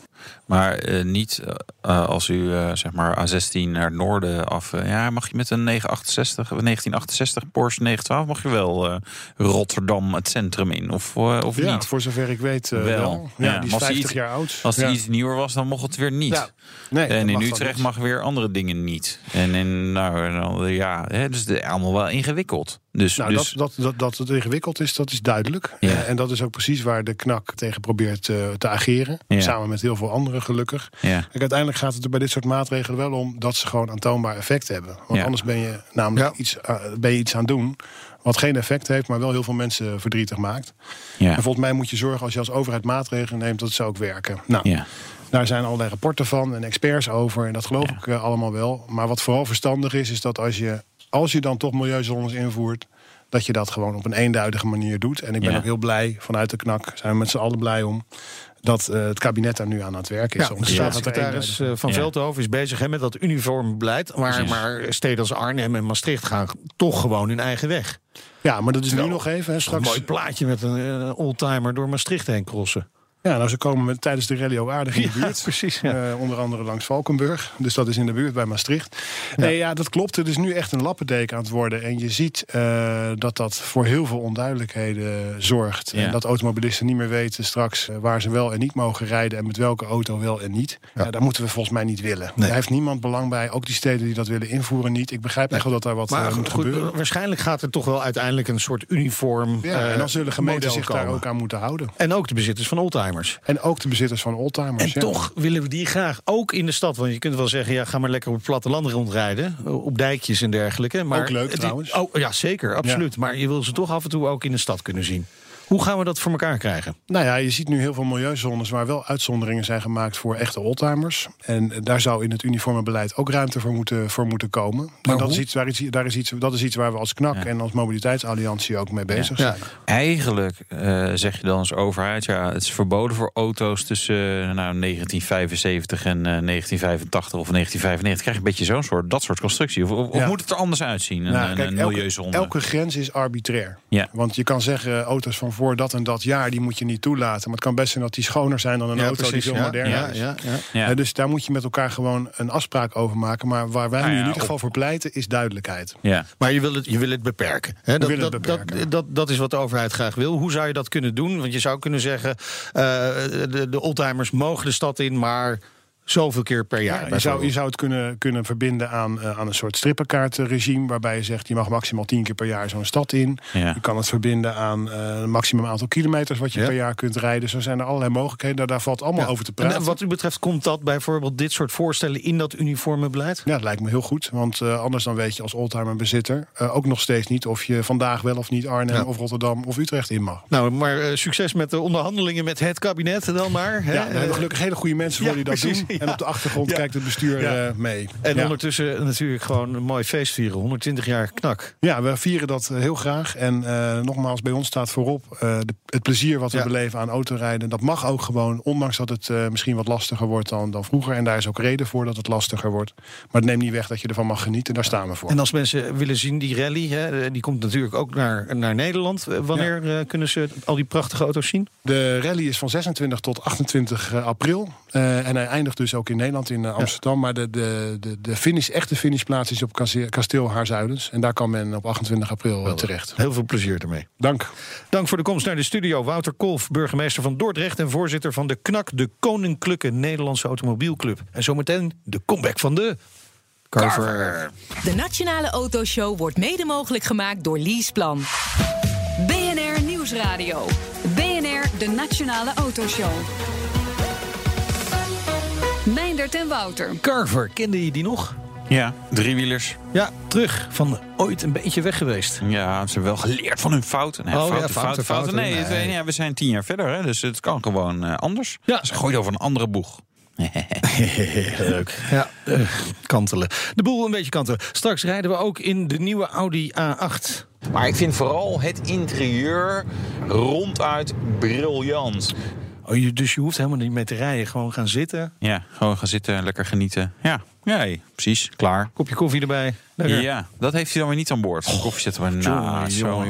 Maar eh, niet eh, eh, als u zeg maar A16 naar het noorden af. ja, mag je met een 968, of 1968 Porsche 912 mag je wel Rotterdam het centrum in of, of Ja, niet? voor zover ik weet Wel. wel. Ja, Ja, die is maar als die 50 iets- jaar oud. Als die ja. iets nieuwer was, dan mocht het weer niet. Nee, en in Utrecht mag weer andere dingen niet. En in, nou, ja, hè, dus het is allemaal wel ingewikkeld. Dus, Nou, dus dat, dat, dat, dat het ingewikkeld is, dat is duidelijk. En dat is ook precies waar de knak tegen probeert te ageren. Samen met heel veel anderen, gelukkig. ja, Kijk, uiteindelijk gaat het er bij dit soort maatregelen wel om dat ze gewoon aantoonbaar effect hebben. Want Ja. anders ben je namelijk Ja. iets, eh, ben je iets aan het doen wat geen effect heeft, maar wel heel veel mensen verdrietig maakt. ja, En volgens mij moet je zorgen als je als overheid maatregelen neemt dat ze ook werken. Nou, ja. Daar zijn allerlei rapporten van en experts over. En dat geloof Ja. ik eh, allemaal wel. Maar wat vooral verstandig is, is dat als je, als je dan toch milieuzones invoert. Dat je dat gewoon op een eenduidige manier doet. En ik ben Ja. ook heel blij vanuit de knak. Zijn we met z'n allen blij om. Dat eh, het kabinet daar nu aan het werk is. Ja, de staatssecretaris eh, van. Veldhoven is bezig hè, met dat uniform beleid. Maar, Precies. maar steden als Arnhem en Maastricht gaan toch gewoon hun eigen weg. Ja, maar dat is nu nog even. Hè, Een straks, mooi plaatje met een eh, oldtimer door Maastricht heen crossen. Ja, nou, ze komen met, tijdens de rally ook aardig in de Ja, buurt. precies, ja. Eh, onder andere langs Valkenburg. Dus dat is in de buurt bij Maastricht. Nee, ja, dat klopt. Het is nu echt een lappendeken aan het worden. En je ziet eh, dat dat voor heel veel onduidelijkheden zorgt. Ja. En dat automobilisten niet meer weten straks eh, waar ze wel en niet mogen rijden. En met welke auto wel en niet. Ja. daar moeten we volgens mij niet willen. Nee. Daar heeft niemand belang bij. Ook die steden die dat willen invoeren niet. Ik begrijp echt wel dat daar wat Maar moet goed, gebeuren. waarschijnlijk gaat er toch wel uiteindelijk een soort uniform Ja, en dan zullen gemeenten zich daar ook aan moeten houden. En ook de bezitters van oldtimers. En ook de bezitters van oldtimers. En ja. toch willen we die graag ook in de stad. Want je kunt wel zeggen, ja, ga maar lekker op het platteland rondrijden. Op dijkjes en dergelijke. Maar Ook leuk trouwens. Oh, ja, zeker, absoluut. Maar je wil ze toch af en toe ook in de stad kunnen zien. Hoe gaan we dat voor elkaar krijgen? Nou ja, je ziet nu heel veel milieuzones waar wel uitzonderingen zijn gemaakt voor echte oldtimers. En daar zou in het uniforme beleid ook ruimte voor moeten, voor moeten komen. Maar dat hoe? is, iets waar, iets- daar is iets, dat is iets waar we als KNAK Ja. en als Mobiliteitsalliantie ook mee bezig Ja. zijn. Eigenlijk eh, zeg je dan als overheid, ja, het is verboden voor auto's tussen eh, nou, 1975 en eh, 1985 of 1995. Krijg je een beetje zo'n soort, dat soort constructie. Of, of Ja. moet het er anders uitzien, een, Nou, een, kijk, een elke, milieuzone? elke grens is arbitrair. Ja. Want je kan zeggen, auto's van voor dat en dat jaar, die moet je niet toelaten. Maar het kan best zijn dat die schoner zijn dan een auto die veel ja, moderner ja, is. ja, ja. Ja. Dus daar moet je met elkaar gewoon een afspraak over maken. Maar waar wij Nou nu ja, in ieder op- geval voor pleiten, is duidelijkheid. ja. Maar je wil het, je wil het beperken. Hè? Dat, beperken. Dat, dat, dat is wat de overheid graag wil. Hoe zou je dat kunnen doen? Want je zou kunnen zeggen, eh, de, de oldtimers mogen de stad in, maar zoveel keer per jaar. Ja, je, zou, je zou het kunnen, kunnen verbinden aan, eh, aan een soort strippenkaartregime. Waarbij je zegt, je mag maximaal tien keer per jaar zo'n stad in. Ja. Je kan het verbinden aan eh, een maximum aantal kilometers wat je Ja. per jaar kunt rijden. Zo zijn er allerlei mogelijkheden. Daar, daar valt allemaal over te En praten. wat u betreft, komt dat bijvoorbeeld dit soort voorstellen in dat uniforme beleid? Ja, dat lijkt me heel goed. Want eh, anders dan weet je als oldtimerbezitter uh, ook nog steeds niet of je vandaag wel of niet Arnhem of Rotterdam of Utrecht in mag. Nou, maar eh, succes met de onderhandelingen met het kabinet dan maar. Hè? Ja, daar hebben we gelukkig hele goede mensen voor die dat precies. doen. En op de achtergrond kijkt het bestuur Ja. eh, mee. En Ja. ondertussen natuurlijk gewoon een mooi feest vieren. 120 jaar knak. Ja, we vieren dat eh, heel graag. En eh, nogmaals, bij ons staat voorop eh, de- het plezier wat we Ja. beleven aan autorijden. Dat mag ook gewoon, ondanks dat het eh, misschien wat lastiger wordt dan, dan vroeger. En daar is ook reden voor dat het lastiger wordt. Maar het neemt niet weg dat je ervan mag genieten. Daar staan we voor. En als mensen willen zien, die rally, hè, die komt natuurlijk ook naar, naar Nederland. Wanneer kunnen ze al die prachtige auto's zien? De rally is van 26 tot 28 april. Eh, en hij eindigt dus ook in Nederland, in eh, Amsterdam. Maar de, de, de, de finish, echte finishplaats is op kasteel- kasteel Haarzuilens. En daar kan men op 28 april eh, terecht. Heel veel plezier ermee. Dank. Dank voor de komst naar de studio. Wouter Kolf, burgemeester van Dordrecht... en voorzitter van de KNAK, de Koninklijke Nederlandse Automobielclub. En zometeen de comeback van de... Carver. De Nationale Autoshow wordt mede mogelijk gemaakt door Leaseplan. BNR Nieuwsradio. BNR, de Nationale Autoshow. Meindert en Wouter. Carver, kende je die nog? Ja, driewielers. Ja, terug. Van ooit een beetje weg geweest. Ja, ze hebben wel geleerd van hun fouten. Nee, Oh, ja, fouten, fouten, fouten, fouten. Nee, het- Nee. ja, we zijn tien jaar verder, hè, dus het kan gewoon eh, anders. Ja. Ze gooien over een andere boeg. Leuk. Ja, eh, kantelen. De boel een beetje kantelen. Straks rijden we ook in de nieuwe Audi A8. Maar ik vind vooral het interieur ronduit briljant. Oh, je, dus je hoeft helemaal niet mee te rijden. Gewoon gaan zitten. Ja, gewoon gaan zitten, lekker genieten. Ja, ja hey, precies, klaar. Kopje koffie erbij. Lekker. Ja, dat heeft hij dan weer niet aan boord. Koffie zetten we naast. jongen,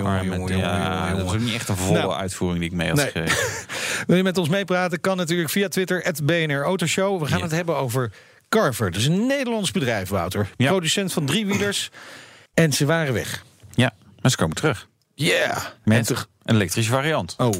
ja, Dat is niet echt een volle Nou. uitvoering die ik mee had Nee. Wil je met ons meepraten? Kan natuurlijk via Twitter, BNR Autoshow. We gaan Ja. het hebben over Carver. Dat is een Nederlands bedrijf, Wouter. Ja. Producent van driewielers. En ze waren weg. Ja, maar ze komen terug. Yeah. Met een elektrische variant. oh.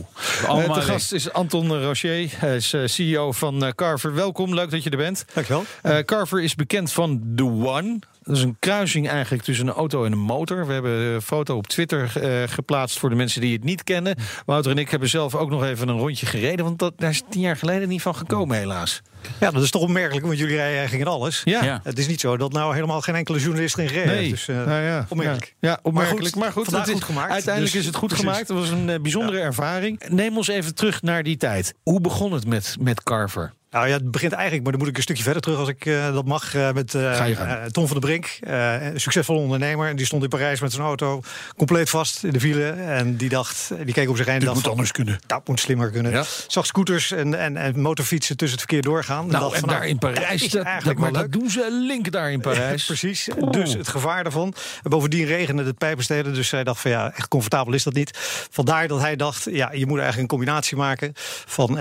allemaal Eh, weg. gast is Anton Rocher. Hij is eh, CEO van eh, Carver. Welkom, leuk dat je er bent. Dankjewel. Eh, Carver is bekend van The One. Dat is een kruising eigenlijk tussen een auto en een motor. We hebben een foto op Twitter eh, geplaatst voor de mensen die het niet kennen. Wouter en ik hebben zelf ook nog even een rondje gereden. Want dat, daar is tien jaar geleden niet van gekomen, helaas. Ja, dat is toch opmerkelijk, want jullie rijden eigenlijk in alles. Ja. Ja. Het is niet zo dat nou helemaal geen enkele journalist erin gereden heeft. Dus, eh, nou ja, opmerkelijk. Ja, ja, opmerkelijk. Maar goed, maar goed, vandaag het is, goed gemaakt. Uiteindelijk Dus- is het goed precies. gemaakt. Het was een eh, bijzondere ervaring. Neem ons even terug naar die tijd. Hoe begon het met, met Carver? Nou ja, het begint eigenlijk, maar dan moet ik een stukje verder terug als ik eh, dat mag. eh, met eh, Tom van der Brink, een succesvolle ondernemer. En die stond in Parijs met zijn auto compleet vast in de wielen. En die dacht, die keek op zich heen en dacht moet van, anders kunnen. Dat moet slimmer kunnen. Ja. Zag scooters en, en, en motorfietsen tussen het verkeer doorgaan. En Nou, dacht en van, daar in Parijs, dat dat, maar dat doen ze link daar in Parijs. Precies. Dus het gevaar daarvan. En bovendien regende het pijpenstelen. Dus hij dacht van ja, echt comfortabel is dat niet. Vandaar dat hij dacht, ja, je moet eigenlijk een combinatie maken van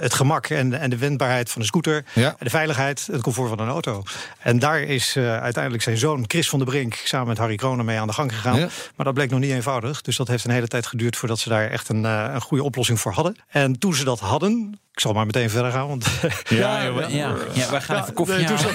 het gemak en, en de wendbaarheid van de scooter. Ja. En de veiligheid, het comfort van een auto. En daar is eh, uiteindelijk zijn zoon Chris van der Brink samen met Harry Kronen mee aan de gang gegaan. Ja. Maar dat bleek nog niet eenvoudig. Dus dat heeft een hele tijd geduurd voordat ze daar echt een, eh, een goede oplossing voor hadden. En toen ze dat hadden. Ik zal maar meteen verder gaan. Want Ja, ja, ja, ja, wij gaan even koffie nee, toen halen.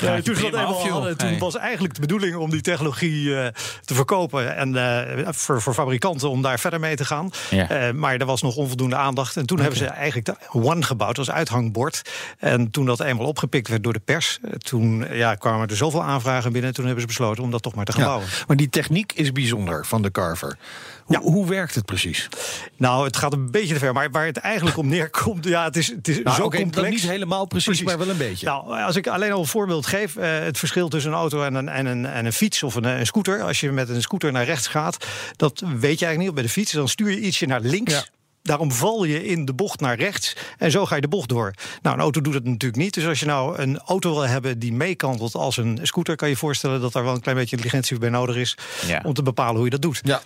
Ja, toen eenmaal Hey. was eigenlijk de bedoeling om die technologie eh, te verkopen. En eh, voor, voor fabrikanten om daar verder mee te gaan. Ja. Eh, maar er was nog onvoldoende aandacht. En toen hebben ze eigenlijk de One gebouwd als uithangbord. En toen dat eenmaal opgepikt werd door de pers, toen ja, kwamen er zoveel aanvragen binnen. Toen hebben ze besloten om dat toch maar te gaan Ja, bouwen. maar die techniek is bijzonder van de Carver. Hoe, Ja. hoe werkt het precies? Nou, het gaat een beetje te ver. Maar waar het eigenlijk om neerkomt, ja, het is, het is Nou, zo oké, complex. niet helemaal precies, maar wel een beetje. Nou, als ik alleen al een voorbeeld geef, eh, het verschil tussen een auto en een, en een, en een fiets of een, eh, een scooter. Als je met een scooter naar rechts gaat, dat weet je eigenlijk niet. Bij de fiets, dan stuur je ietsje naar links. Ja. Daarom val je in de bocht naar rechts en zo ga je de bocht door. Nou, een auto doet dat natuurlijk niet. Dus als je nou een auto wil hebben die meekantelt als een scooter, kan je je voorstellen dat daar wel een klein beetje intelligentie bij nodig is Ja. om te bepalen hoe je dat doet. Ja,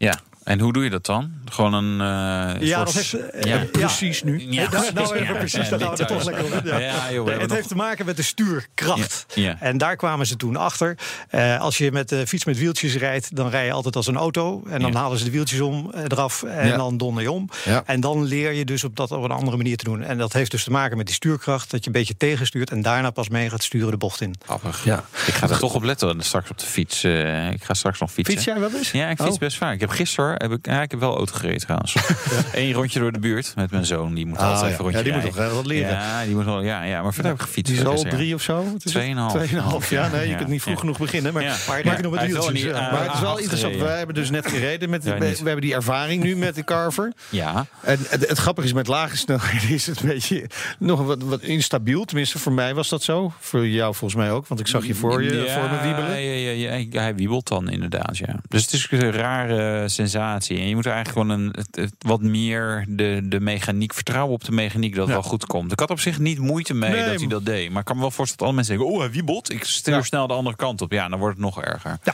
Ja, en hoe doe je dat dan? Gewoon een eh, Ja, soort... dat heeft, eh, ja. ja. precies nu. Ja, nou, nou even precies, dat houden we toch lekker op. Ja. Ja, joh, we het nog- heeft te maken met de stuurkracht. Ja, ja. En daar kwamen ze toen achter. Eh, als je met de fiets met wieltjes rijdt, dan rij je altijd als een auto. En dan Ja. halen ze de wieltjes om, eh, eraf en Ja. dan donder je om. Ja. En dan leer je dus op dat op een andere manier te doen. En dat heeft dus te maken met die stuurkracht. Dat je een beetje tegenstuurt en daarna pas mee gaat sturen de bocht in. Grappig. Ja. Ik ga er toch op letten straks op de fiets. eh, ik ga straks nog fietsen. Fiets jij wel eens? Ja, ik fiets Oh. best vaak. Ik heb gisteren heb ik, ja, ik heb wel auto gereden trouwens. Eén rondje door de buurt met mijn zoon. Die moet Ah, altijd even rondje Ja, die moet rijden. nog wel wat leren. Ja, die moet wel, ja, ja, maar verder heb ik gefietst. Die is al drie of zo? Het? Tweeënhalf. Tweeënhalf, ja. Nee, je kunt niet vroeg genoeg beginnen. Maar, Ja. Maar maar, nog eh, maar het is wel interessant. Wij hebben dus net gereden. Met, we, hebben die ervaring nu met de Carver. Ja, En het, het grappige is, met lage snelheden is het een beetje nog wat, wat instabiel. Tenminste, voor mij was dat zo. Voor jou volgens mij ook, want ik zag je voor je voor me wiebelen. Ja, ja, ja, ja, hij wiebelt dan inderdaad, ja. Dus het is een rare sensatie. En je moet eigenlijk gewoon een, het, het- wat meer de, de mechaniek vertrouwen op de mechaniek dat het Ja. wel goed komt. Ik had op zich niet moeite mee Nee, dat hij dat deed. Maar ik kan me wel voorstellen dat alle mensen denken, oh hij wiebelt. Ik stuur Ja. snel de andere kant op. Ja, dan wordt het nog erger. Ja.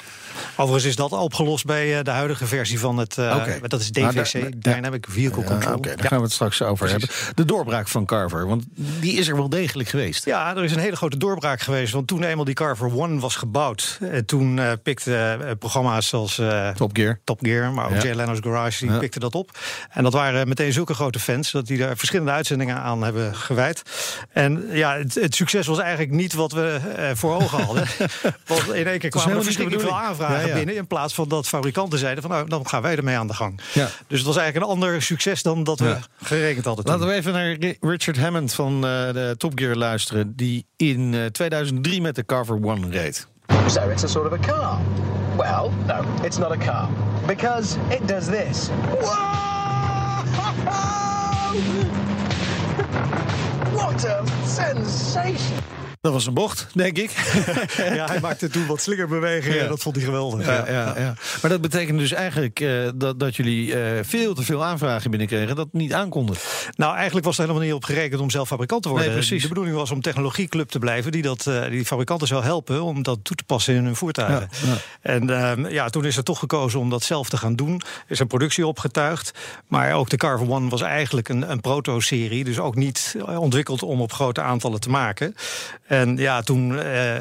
Overigens is dat al opgelost bij eh, de huidige versie van het. eh, Oké. Dat is DVC, daar- daar- Dynamic Vehicle Ja, Control. Oké, daar gaan we het straks over hebben. De doorbraak van Carver, want die is er wel degelijk geweest. Ja, er is een hele grote doorbraak geweest. Want toen eenmaal die Carver One was gebouwd, eh, toen eh pikte programma's zoals eh, Top Gear. Top Gear, maar ook Ja. Jay Leno's Garage, die Ja. pikte dat op. En dat waren meteen zulke grote fans dat die daar verschillende uitzendingen aan hebben gewijd. En ja, het, het succes was eigenlijk niet wat we eh, voor ogen hadden. Want in één keer kwamen er niet verschrikkelijk veel aanvragen Ja, ja. binnen. In plaats van dat fabrikanten zeiden van nou, dan gaan wij ermee aan de gang. Ja. Dus het was eigenlijk een ander succes dan dat we gerekend hadden. toen. Laten we even naar Ri- Richard Hammond van eh, de Top Gear luisteren, die in eh, 2003 met de Carver One reed. So it's a sort of a car. Well, no, it's not a car. Because it does this. Whoa! What a sensation! Dat was een bocht, denk ik. Ja, hij maakte toen wat slingerbewegingen. Ja. Dat vond hij geweldig. Ja, ja, ja. Maar dat betekent dus eigenlijk eh, dat, dat jullie eh, veel te veel aanvragen binnenkregen dat niet aankonden. Nou, eigenlijk was er helemaal niet op gerekend om zelf fabrikant te worden. Nee, precies. De bedoeling was om technologieclub te blijven die, dat, eh, die fabrikanten zou helpen om dat toe te passen in hun voertuigen. En ehm, ja, toen is er toch gekozen om dat zelf te gaan doen. Is een productie opgetuigd. Maar ook de Carver One was eigenlijk een, een proto-serie. Dus ook niet ontwikkeld om op grote aantallen te maken. En ja, toen eh,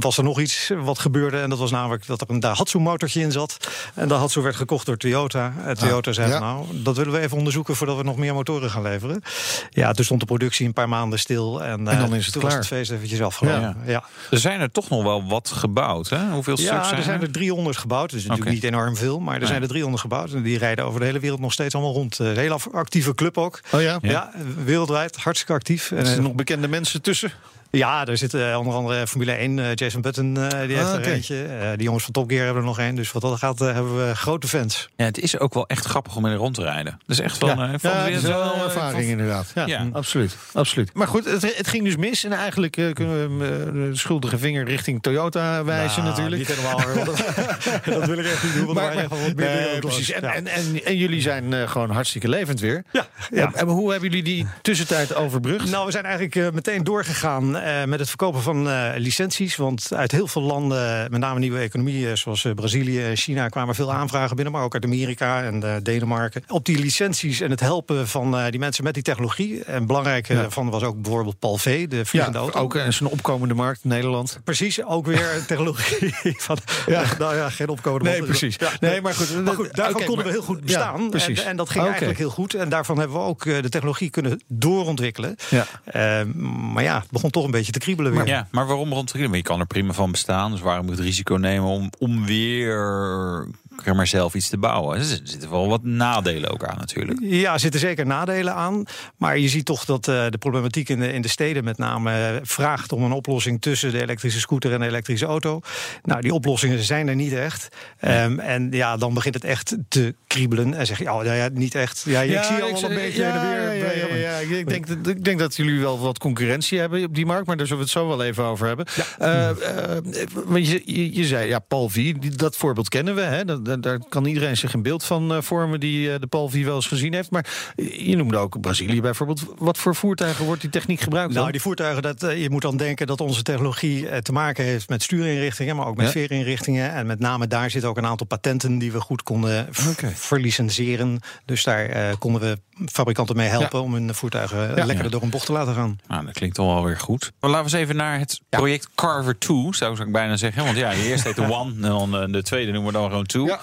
was er nog iets wat gebeurde. En dat was namelijk dat er een Daihatsu-motortje in zat. En Daihatsu werd gekocht door Toyota. En Toyota zei, ja. nou, dat willen we even onderzoeken... voordat we nog meer motoren gaan leveren. Ja, toen stond de productie een paar maanden stil. En, eh, En dan is het toen klaar. was het feest eventjes afgelopen. Ja. Ja. Er zijn er toch nog wel wat gebouwd, hè? Hoeveel stuks Ja, zijn er zijn er 300 gebouwd. Dus natuurlijk niet enorm veel, maar er Nee. zijn er 300 gebouwd. En die rijden over de hele wereld nog steeds allemaal rond. Eh, Een hele af- actieve club ook. Oh ja? Ja, wereldwijd, hartstikke actief. En, Er eh, nog bekende mensen tussen. Ja, er zitten eh, onder andere Formule 1, eh, Jason Button, eh, die heeft Ah, er oké. eentje. Eh, die jongens van Top Gear hebben er nog één. Dus wat dat gaat, hebben we grote fans. Ja, het is ook wel echt grappig om in rond te rijden. Dat is echt van... Ja. eh, van Ja, is wel een ervaring van- inderdaad. Ja, Ja. absoluut, absoluut. Maar goed, het, het ging dus mis. En eigenlijk eh, kunnen we hem, eh, de schuldige vinger richting Toyota wijzen Nou, natuurlijk. Niet helemaal. dat, dat wil ik echt niet doen. Want Maar, er maar- wat meer precies. En, Ja. en, en, en jullie zijn eh, gewoon hartstikke levend weer. Ja, ja. En, en hoe hebben jullie die tussentijd overbrugd? Nou, we zijn eigenlijk meteen doorgegaan eh, met het verkopen van eh, licenties. Want uit heel veel landen, met name nieuwe economieën zoals eh, Brazilië en China, kwamen veel aanvragen binnen. Maar ook uit Amerika en Denemarken. Op die licenties en het helpen van die mensen met die technologie. En belangrijk Ja. daarvan was ook bijvoorbeeld Paul V, de ja, vliegende auto. ook eh, zo'n opkomende markt in Nederland. Precies, ook weer technologie van. Ja. Nou ja, geen opcode. Nee, precies. Ja, Nee, maar goed, Maar goed, daarvan konden we heel goed Ja, bestaan. precies. En, en dat ging eigenlijk heel goed. En daarvan hebben we ook de technologie kunnen doorontwikkelen. Ja. Eh, maar ja, het begon toch een beetje te kriebelen weer. Ja, maar waarom rondtrekken? Je kan er prima van bestaan. Dus waarom moet het risico nemen om, om weer maar zelf iets te bouwen? Er zitten wel wat nadelen ook aan natuurlijk. Ja, er zitten zeker nadelen aan. Maar je ziet toch dat eh, de problematiek in de, in de steden met name eh, vraagt om een oplossing tussen de elektrische scooter en de elektrische auto. Nou, die oplossingen zijn er niet echt. Ehm, en ja, dan begint het echt te kriebelen. En zeg je, oh ja, ja, niet echt. Ja, ik zie al wel zeg- een beetje ja, weer. Ja. Ik, denk, dat- ik denk dat jullie wel wat concurrentie hebben op die markt, maar daar zullen we het zo wel even over hebben. Want je, je, je zei, ja, Paul V, dat voorbeeld kennen we. Hè? Dat- dat- daar kan iedereen zich een beeld van eh, vormen die eh, de Paul V wel eens gezien heeft. Maar je noemde ook Brazilië bijvoorbeeld. Wat voor voertuigen wordt die techniek gebruikt? Nou, die voertuigen, dat, eh, je moet dan denken dat onze technologie eh, te maken heeft met stuurinrichtingen, maar ook met Ja. veerinrichtingen. En met name daar zitten ook een aantal patenten die we goed konden verlicenseren. Dus daar eh, konden we fabrikanten mee helpen om hun voertuigen eh, lekkerder door een bocht te laten gaan. Nou, dat klinkt toch wel weer goed. Maar laten we eens even naar het project Carver 2, zou ik bijna zeggen. Want ja, de eerste heet de One, en dan eh, de tweede noemen we dan gewoon Two. Ja.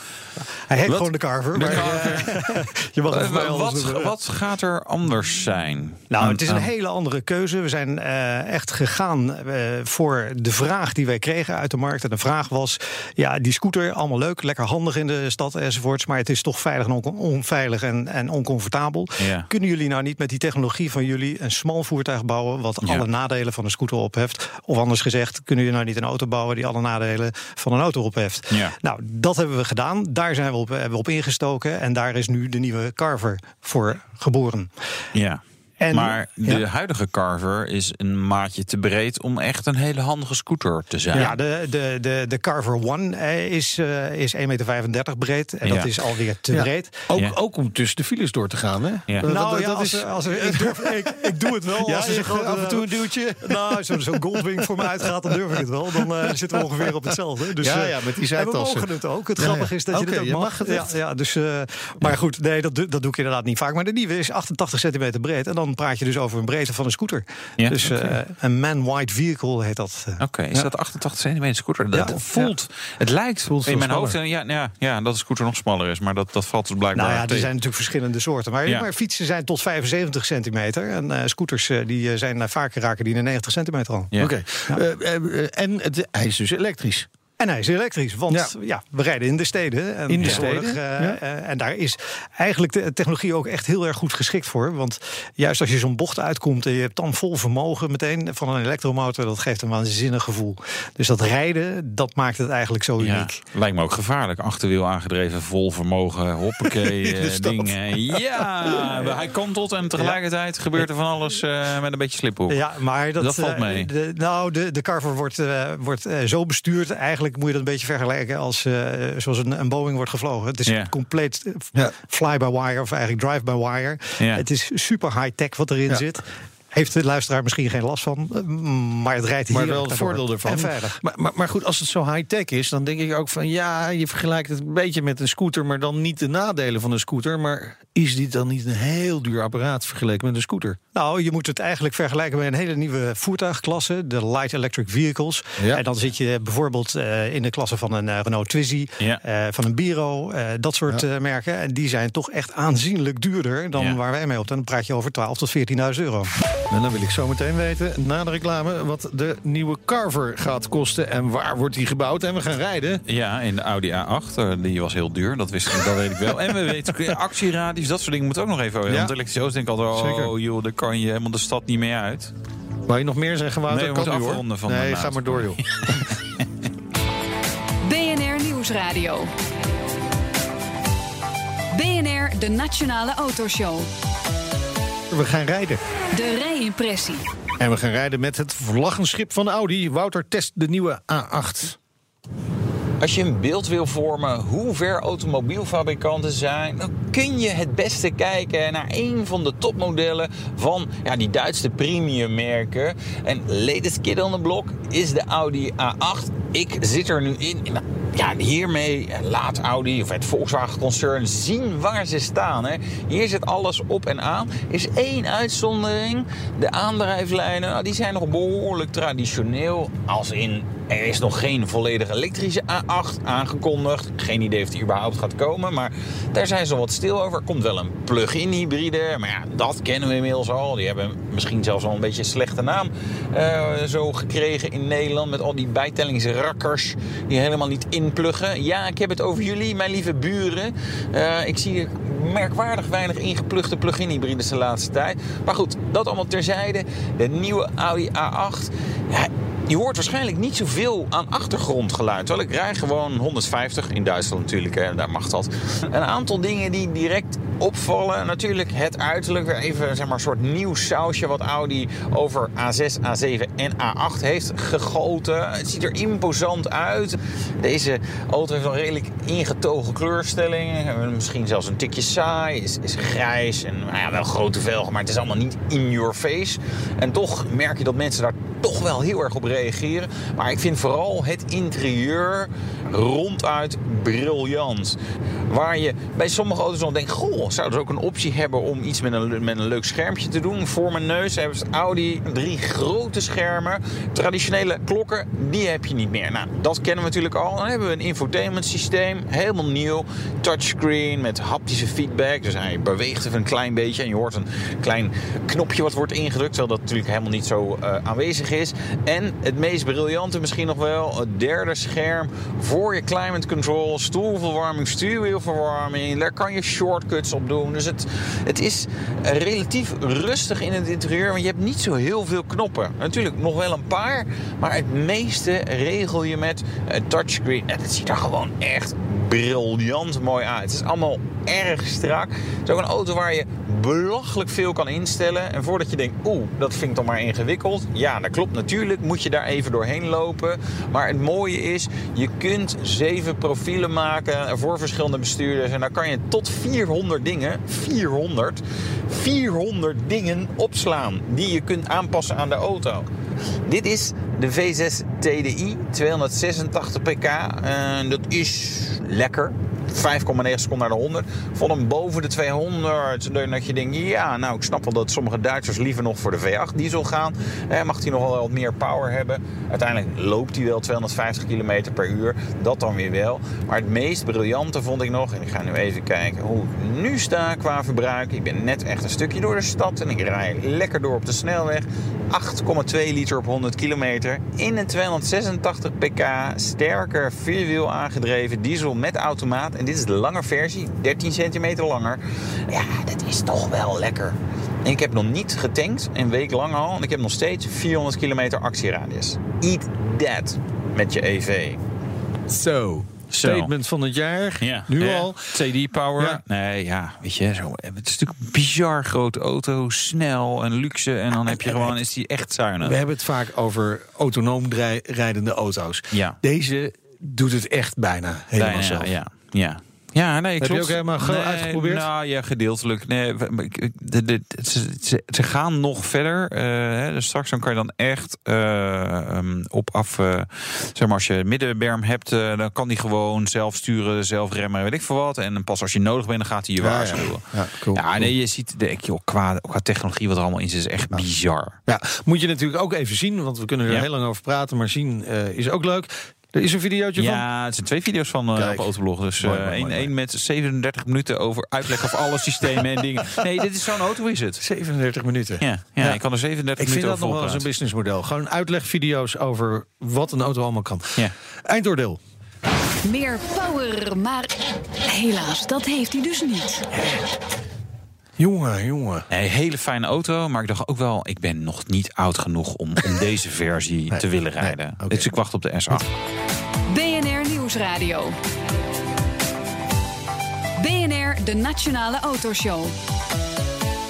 Hij heet Wat? gewoon de Carver. De maar, Carver. eh, je mag wat, wat gaat er anders zijn? Nou, het is een aan- hele andere keuze. We zijn eh, echt gegaan eh, voor de vraag die wij kregen uit de markt. En de vraag was: ja, die scooter, allemaal leuk, lekker handig in de stad enzovoorts. Maar het is toch veilig en on- onveilig en, en oncomfortabel. Ja. Kunnen jullie nou niet met die technologie van jullie een smal voertuig bouwen. wat Ja. alle nadelen van een scooter opheft? Of anders gezegd, kunnen jullie nou niet een auto bouwen die alle nadelen van een auto opheft? Ja. Nou, dat hebben we gedaan. Daar zijn we op, hebben we op ingestoken. En daar is nu de nieuwe Carver voor geboren. Ja. En- maar de ja. huidige Carver is een maatje te breed om echt een hele handige scooter te zijn. Ja, de, de, de, de Carver One eh, is, eh, is 1,35 meter breed. En Ja. dat is alweer te Ja. breed. Ook, Ja. ook om tussen de files door te gaan, hè? Ja. Nou dat, ja, dat als, is... er- als, er- ik, durf, ik, ik doe het wel. Ja, als er af en toe een duwtje. Nou, zo'n zo Goldwing voor me uitgaat, dan durf ik het wel. Dan eh, zitten we ongeveer op hetzelfde. Dus, Ja, ja, met die En zijtassen. we mogen het ook. Het Ja, grappige ja. is dat je het ook je mag. het ja, dus, eh, maar goed, nee, dat, dat doe ik inderdaad niet vaak. Maar de nieuwe is 88 centimeter breed. En dan praat je dus over een breedte van een scooter. Ja, dus eh, een man-wide vehicle heet dat. eh. Oké, is Ja. dat 88 centimeter scooter? Dat Ja. voelt, het lijkt Voelt in mijn smaller. hoofd en ja, ja, ja, dat de scooter nog smaller is, maar dat, dat valt dus blijkbaar Nou ja, er tegen. zijn natuurlijk verschillende soorten. Maar, Ja. maar fietsen zijn tot 75 centimeter. En eh, scooters die eh, zijn vaker raken die de 90 centimeter al. Ja. Oké. En het, hij is dus elektrisch. En hij is elektrisch, want Ja. ja. we rijden in de steden. En In de steden, eh, ja. eh, en daar is eigenlijk de technologie ook echt heel erg goed geschikt voor. Want juist als je zo'n bocht uitkomt en je hebt dan vol vermogen meteen van een elektromotor, dat geeft een waanzinnig gevoel. Dus dat rijden, dat maakt het eigenlijk zo Ja, uniek. lijkt me ook gevaarlijk. Achterwiel aangedreven, vol vermogen, hoppakee, eh, dingen. Ja, hij kantelt en tegelijkertijd gebeurt er van alles met een beetje sliphoek. Ja, maar dat, Dat valt mee. de, nou, de, de Carver wordt, wordt zo bestuurd. Eigenlijk moet je dat een beetje vergelijken als eh, zoals een, een Boeing wordt gevlogen. Het is Ja. compleet eh, fly-by-wire of eigenlijk drive-by-wire. Het is super high-tech wat erin zit. Heeft de luisteraar misschien geen last van, eh, maar het rijdt hier. Maar wel het voordeel ervan. En veilig. Maar, maar, maar goed, als het zo high-tech is, dan denk ik ook van ja, je vergelijkt het een beetje met een scooter, maar dan niet de nadelen van een scooter. Maar is dit dan niet een heel duur apparaat vergeleken met een scooter? Nou, je moet het eigenlijk vergelijken met een hele nieuwe voertuigklasse, de light electric vehicles. Ja. En dan zit je bijvoorbeeld eh, in de klasse van een eh, Renault Twizy, Ja. van een Biro, dat soort merken. En die zijn toch echt aanzienlijk duurder dan waar wij mee op. Dan praat je over 12 tot 14.000 euro. En dan wil ik zo meteen weten, na de reclame, wat de nieuwe Carver gaat kosten en waar wordt die gebouwd. En we gaan rijden. Ja, in de Audi A8. eh, Die was heel duur, dat, wist ik, dat weet ik wel. En we weten eh, actieradius, dat soort dingen moeten ook nog even. Ja. Want elektrische auto's denk ik altijd, Zeker. oh joh, daar kan je helemaal de stad niet mee uit. Wou je nog meer zeggen, Wouter? Nee, we kan hoor. afronden van Nee, ga maar door, joh. BNR Nieuwsradio. BNR, de Nationale Autoshow. We gaan rijden. De rijimpressie. En we gaan rijden met het vlaggenschip van Audi. Wouter test de nieuwe A8. Als je een beeld wil vormen hoe ver automobielfabrikanten zijn, dan kun je het beste kijken naar een van de topmodellen van ja, die Duitse premiummerken. En latest kid on the block is de Audi A8. Ik zit er nu in. Ja, hiermee laat Audi of het Volkswagen-concern zien waar ze staan. Hè. Hier zit alles op en aan. Is één uitzondering. De aandrijflijnen, nou, die zijn nog behoorlijk traditioneel. Als in er is nog geen volledig elektrische A8 aangekondigd. Geen idee of die überhaupt gaat komen. Maar daar zijn ze wat stil over. Er komt wel een plug-in hybride. Maar ja, dat kennen we inmiddels al. Die hebben misschien zelfs al een beetje een slechte naam eh, zo gekregen in Nederland. Met al die bijtellingsrakkers die helemaal niet inpluggen. Ja, ik heb het over jullie, mijn lieve buren. Eh, ik zie merkwaardig weinig ingeplugde plug-in hybrides de laatste tijd. Maar goed, dat allemaal terzijde. De nieuwe Audi A8. Ja, je hoort waarschijnlijk niet zoveel aan achtergrondgeluid. Terwijl ik rij gewoon 150 in Duitsland natuurlijk, hè, daar mag dat. Een aantal dingen die direct opvallen. Natuurlijk het uiterlijk, weer even zeg maar, een soort nieuw sausje wat Audi over A6, A7 en A8 heeft gegoten. Het ziet er imposant uit. Deze auto heeft een redelijk ingetogen kleurstelling. Misschien zelfs een tikje saai. Is, is grijs en nou ja, wel grote velgen, maar het is allemaal niet in your face. En toch merk je dat mensen daar toch wel heel erg op reageren. Maar ik vind vooral het interieur ronduit briljant. Waar je bij sommige auto's nog denkt, goh, zouden ze ook een optie hebben om iets met een, met een leuk schermpje te doen. Voor mijn neus hebben ze Audi drie grote schermen. Traditionele klokken, die heb je niet meer. Nou, dat kennen we natuurlijk al. Dan hebben we een infotainment systeem, helemaal nieuw. Touchscreen met haptische feedback. Dus hij beweegt even een klein beetje en je hoort een klein knopje wat wordt ingedrukt. Terwijl dat natuurlijk helemaal niet zo uh, aanwezig is. En het meest briljante misschien nog wel, het derde scherm voor je climate control, stoelverwarming, stuurwielverwarming. Daar kan je shortcuts doen. Dus het, het is relatief rustig in het interieur, want je hebt niet zo heel veel knoppen. Natuurlijk nog wel een paar, maar het meeste regel je met een touchscreen. En het ziet er gewoon echt briljant mooi uit. Het is allemaal erg strak. Het is ook een auto waar je belachelijk veel kan instellen. En voordat je denkt, oeh, dat vind ik toch maar ingewikkeld. Ja, dat klopt. Natuurlijk moet je daar even doorheen lopen. Maar het mooie is, je kunt zeven profielen maken voor verschillende bestuurders. En daar kan je tot 400 dingen, 400, 400 dingen opslaan die je kunt aanpassen aan de auto. Dit is de V6 TDI, 286 pk. En dat is lekker. 5,9 seconden naar de 100. Vond hem boven de 200. Dat je denkt, ja, nou, ik snap wel dat sommige Duitsers liever nog voor de V8 diesel gaan. Eh, mag hij nog wel wat meer power hebben. Uiteindelijk loopt hij wel 250 km per uur. Dat dan weer wel. Maar het meest briljante vond ik nog, en ik ga nu even kijken hoe ik nu sta qua verbruik. Ik ben net echt een stukje door de stad en ik rij lekker door op de snelweg. 8,2 liter op 100 kilometer. In een 286 pk sterker vierwiel aangedreven diesel met automaat. En dit is de lange versie, 13 centimeter langer. Ja, dat is toch wel lekker. En ik heb nog niet getankt, een week lang al. En ik heb nog steeds 400 kilometer actieradius. Eat that met je EV. Zo. Statement van het jaar. Ja. Nu Ja. al. TD Power. Ja. Nee, ja, weet je, zo, het is natuurlijk een bizar grote auto, snel en luxe. En dan heb je gewoon, is die echt zuinig. We hebben het vaak over autonoom rijdende auto's. Ja. Deze doet het echt bijna helemaal Bijna, zelf. Ja, ja. Ja, nee, Heb je klopt. ook helemaal Nee, uitgeprobeerd? Nou ja, gedeeltelijk. Nee, ik- de, de, ze, ze, ze gaan nog verder. eh, hè, dus straks dan kan je dan echt eh, ehm, op af. eh, zeg maar, als je middenberm hebt, dan kan die gewoon zelf sturen, zelf remmen, weet ik veel wat. En pas als je nodig bent, dan gaat hij je Ja, waarschuwen. Ja, cool, Ja, cool. nee, je ziet de, joh, qua, qua technologie wat er allemaal in zit, is echt bizar. Ja, moet je natuurlijk ook even zien, want we kunnen er heel lang over praten. Maar zien is ook leuk. Er is een videootje van. Ja, het zijn twee video's van eh, Kijk. op Autoblog. Dus Mooi, eh, mooi, één mooi, één met 37 minuten over uitleg over alle systemen en dingen. Nee, dit is zo'n auto is het. 37 minuten. Ja, ja, Ja. ik kan er 37 Ik vind minuten dat nog over wel eens een businessmodel. Gewoon uitlegvideo's over wat een auto allemaal kan. Ja. Eindoordeel. Meer power, maar helaas, dat heeft hij dus niet. Jongen, jongen. Nee, hele fijne auto, maar ik dacht ook wel, ik ben nog niet oud genoeg om, om deze versie te willen nee, rijden. oké. Dus ik wacht op de S8. BNR Nieuwsradio. BNR, de Nationale Autoshow.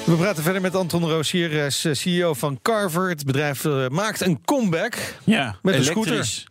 We praten verder met Anton Roosier, eh, CEO van Carver. Het bedrijf eh, maakt een comeback. Ja, Met een elektrisch. scooter.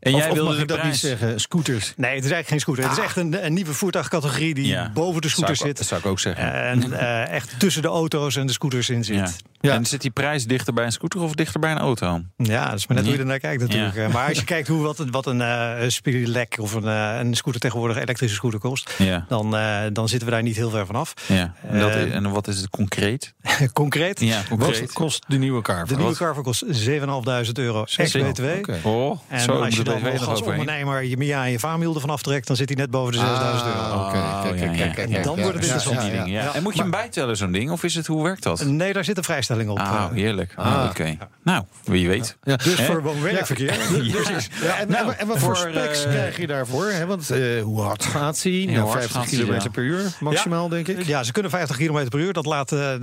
En of, jij of wilde mag ik dat prijs. niet zeggen? Scooters. Nee, het is eigenlijk geen scooter. Het is echt een, een nieuwe voertuigcategorie die Ja. boven de scooter Zou ik- zit. Dat zou ik ook zeggen. En eh, echt tussen de auto's en de scooters in zit. Ja. Ja, Ja. En zit die prijs dichter bij een scooter of dichter bij een auto? dat is maar net hoe je er naar kijkt natuurlijk. Ja. Eh, Maar als je kijkt hoe, wat, een- wat een eh Spirelec of een, eh, een scooter tegenwoordig, elektrische scooter kost... Ja. Dan, eh, dan zitten we daar niet heel ver vanaf. ja. En, dat is- en wat is het concreet? Concreet, Ja, Wat kost de nieuwe Carver? de nieuwe Wat? Carver kost 7.500 euro ex-BTW. Oké. Oh, En zo, als je dan nog als ondernemer je MIA en je vaarwiel ervan aftrekt... dan zit hij net boven de 6.000 euro. Ah, Oké, Oh, kijk, ja, kijk, ja. kijk, kijk, En dan wordt het ja, interessant, ja, ja. ja. Ja. En moet je hem bijtellen, zo'n ding? Of is het, hoe werkt dat? Nee, daar zit een op. Ah, eh. heerlijk. Ah, Oké. Nou, wie weet. Ja. Dus voor woon-werkverkeer. Precies. En, Nou, en, en wat voor voor, specs eh, krijg je daarvoor? Hè? Want eh, hoe hard gaat hij? Nou, hard 50 gaat hij, km per uur maximaal, denk ik. Ja, ze kunnen 50 km per uur. Dat laat de,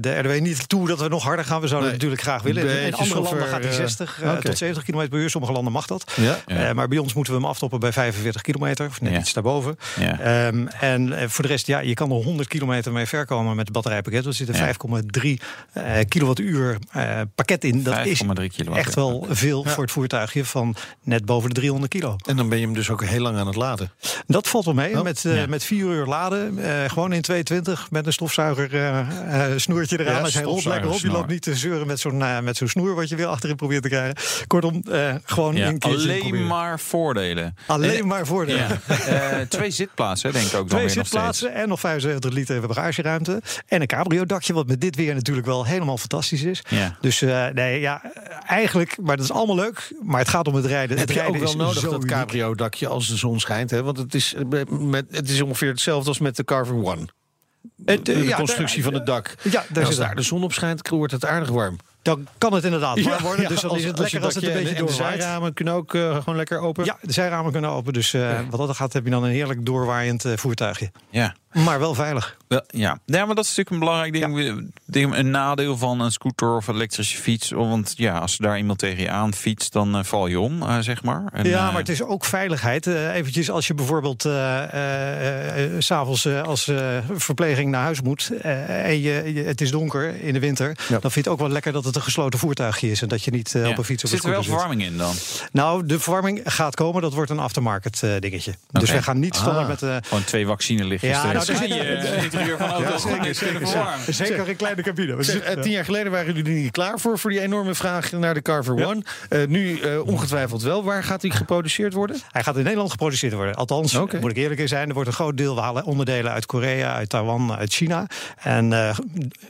de RDW niet toe dat we nog harder gaan. We zouden Nee. het natuurlijk graag willen. Beetje In andere landen gaat hij eh, 60 eh, oké. tot 70 km per uur. Sommige landen mag dat. Maar bij ons moeten we hem aftoppen bij 45 kilometer. Of net iets daarboven. Ja. Ehm, en voor de rest, ja, je kan er 100 kilometer mee verkomen met het batterijpakket. Er zitten Ja. 5,3 eh, kilowattuur eh, pakket in. Dat is 5,3 kilowatt. echt wel veel voor het voertuigje van net boven de 300 kilo. En dan ben je hem dus ook heel lang aan het laden. Dat valt wel mee. Oh, met, eh, ja. met 4 uur laden. eh, gewoon in 220 met een stofzuiger eh, eh, snoertje eraan. Ja, Als hij rolt lekker op. Je loopt niet te zeuren met zo'n met zo'n snoer wat je weer achterin probeert te krijgen. Kortom, eh, gewoon Ja, een keertje alleen maar voordelen. Alleen En- maar voordelen. Ja. Eh, twee zitplaatsen, denk ik ook dan Twee nog zitplaatsen en nog 75 liter bagageruimte. En een cabrio-dakje, wat met dit weer natuurlijk wel helemaal fantastisch is. Ja. Dus eh, nee, ja, eigenlijk, maar dat is allemaal leuk. Maar het gaat om het rijden. Heb het je ook rijden wel is nodig dat cabrio-dakje als de zon schijnt? Hè? Want het is, eh, met, het is ongeveer hetzelfde als met de Carver One. Het, eh, De ja, constructie van het dak. Ja, daar als daar de zon op schijnt, wordt het aardig warm. Dan kan het inderdaad warm worden. Ja, dus dan als- is het lekker als het een beetje en de- en de doorwaait. zijramen kunnen ook gewoon lekker open. Ja, de zijramen kunnen open. Dus eh, wat dat gaat, heb je dan een heerlijk doorwaaiend eh, voertuigje. Ja. Maar wel veilig. Wel, Ja. ja, maar dat is natuurlijk een belangrijk ding. ding. Een nadeel van een scooter of elektrische fiets. Want ja, als daar iemand tegen je aan fietst, dan eh, val je om, eh, zeg maar. En, ja, eh, maar het is ook veiligheid. Eh eventjes als je bijvoorbeeld s'avonds als verpleging naar huis moet... en je, je- het is donker in de winter... dan vind je het ook wel lekker dat het een gesloten voertuigje is... en dat je niet ja. op een fiets of een Zit er wel zit. verwarming in dan? Nou, de verwarming gaat komen. Dat wordt een aftermarket dingetje. Dus wij gaan niet standaard Ah. met... Gewoon twee vaccinelichtjes. Ja, erin. Nou, je het interieur van auto goed kunnen verwarmen. zeker een kleine cabine. Zeg, eh, tien jaar geleden waren jullie niet klaar voor, voor die enorme vraag naar de Carver One. Eh, nu eh, ongetwijfeld wel. Waar gaat die geproduceerd worden? Hij gaat in Nederland geproduceerd worden. Althans, moet ik eerlijk in zijn, er wordt een groot deel. We halen onderdelen uit Korea, uit Taiwan, uit China. En eh,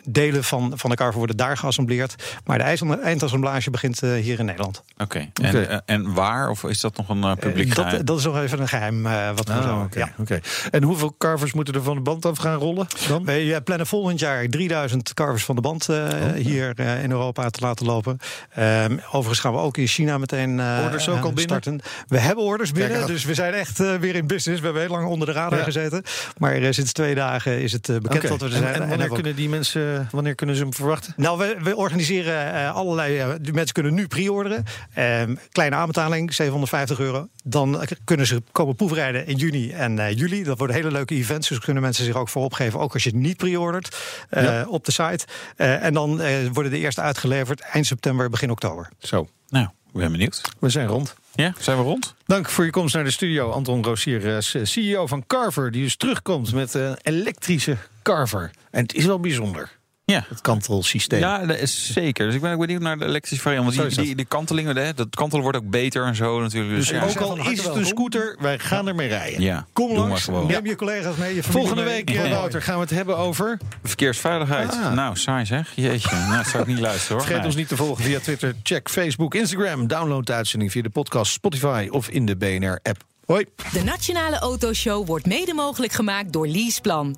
delen van, van de Carver worden daar geassembleerd. Maar de eindassemb- eindassemblage begint eh, hier in Nederland. Oké. En, eh, waar? Of is dat nog een eh, publiek Eh, geheim? dat, dat is nog even een geheim. eh, wat we Ah, zo, oké, ja. oké. En hoeveel carvers moeten er van de band af gaan rollen dan? Wij eh, plannen volgend jaar 3000 carvers van de band eh, hier eh, in Europa te laten lopen. Ehm, overigens gaan we ook in China meteen eh, Orders ook al eh, binnen? starten. We hebben orders binnen, dus we zijn echt eh, weer in business. We hebben heel lang onder de radar Ja. gezeten. Maar eh, sinds twee dagen is het eh, bekend Oké. dat we er zijn. En, En wanneer we ook- kunnen die mensen, wanneer kunnen ze hem verwachten? nou, we, we organiseren eh, allerlei. eh, de mensen kunnen nu pre-orderen. Ehm, kleine aanbetaling, 750 euro. Dan eh, kunnen ze komen proefrijden in juni en eh, juli. Dat worden hele leuke events. Dus kunnen mensen zich ook voor opgeven. Ook als je het niet pre-ordert eh, Ja. op de site. Eh, en dan eh, worden de eerste uitgeleverd eind september, begin oktober. Zo, Nou, ik ben benieuwd. we zijn rond. Ja, zijn we rond? Dank voor je komst naar de studio, Anton Rossier, eh, CEO van Carver, die dus terugkomt met een elektrische Carver. En het is wel bijzonder, Ja. het kantelsysteem. Ja, dat is zeker. Dus ik ben ook benieuwd naar de elektrische variant. Want die, die, die kantelingen, hè, dat kantelen wordt ook beter en zo natuurlijk. Dus, Dus ja. ook al is het een scooter, wij gaan ermee rijden. ja, Kom langs, neem je collega's mee. Je Volgende week, eh, Ja. Wouter, gaan we het hebben over... Verkeersveiligheid. Ah. Nou, saai zeg. Jeetje, nou, dat zou ik niet luisteren hoor. Vergeet Nee. ons niet te volgen via Twitter, check Facebook, Instagram. Download de uitzending via de podcast, Spotify of in de BNR-app. Hoi. De Nationale Autoshow wordt mede mogelijk gemaakt door Leaseplan.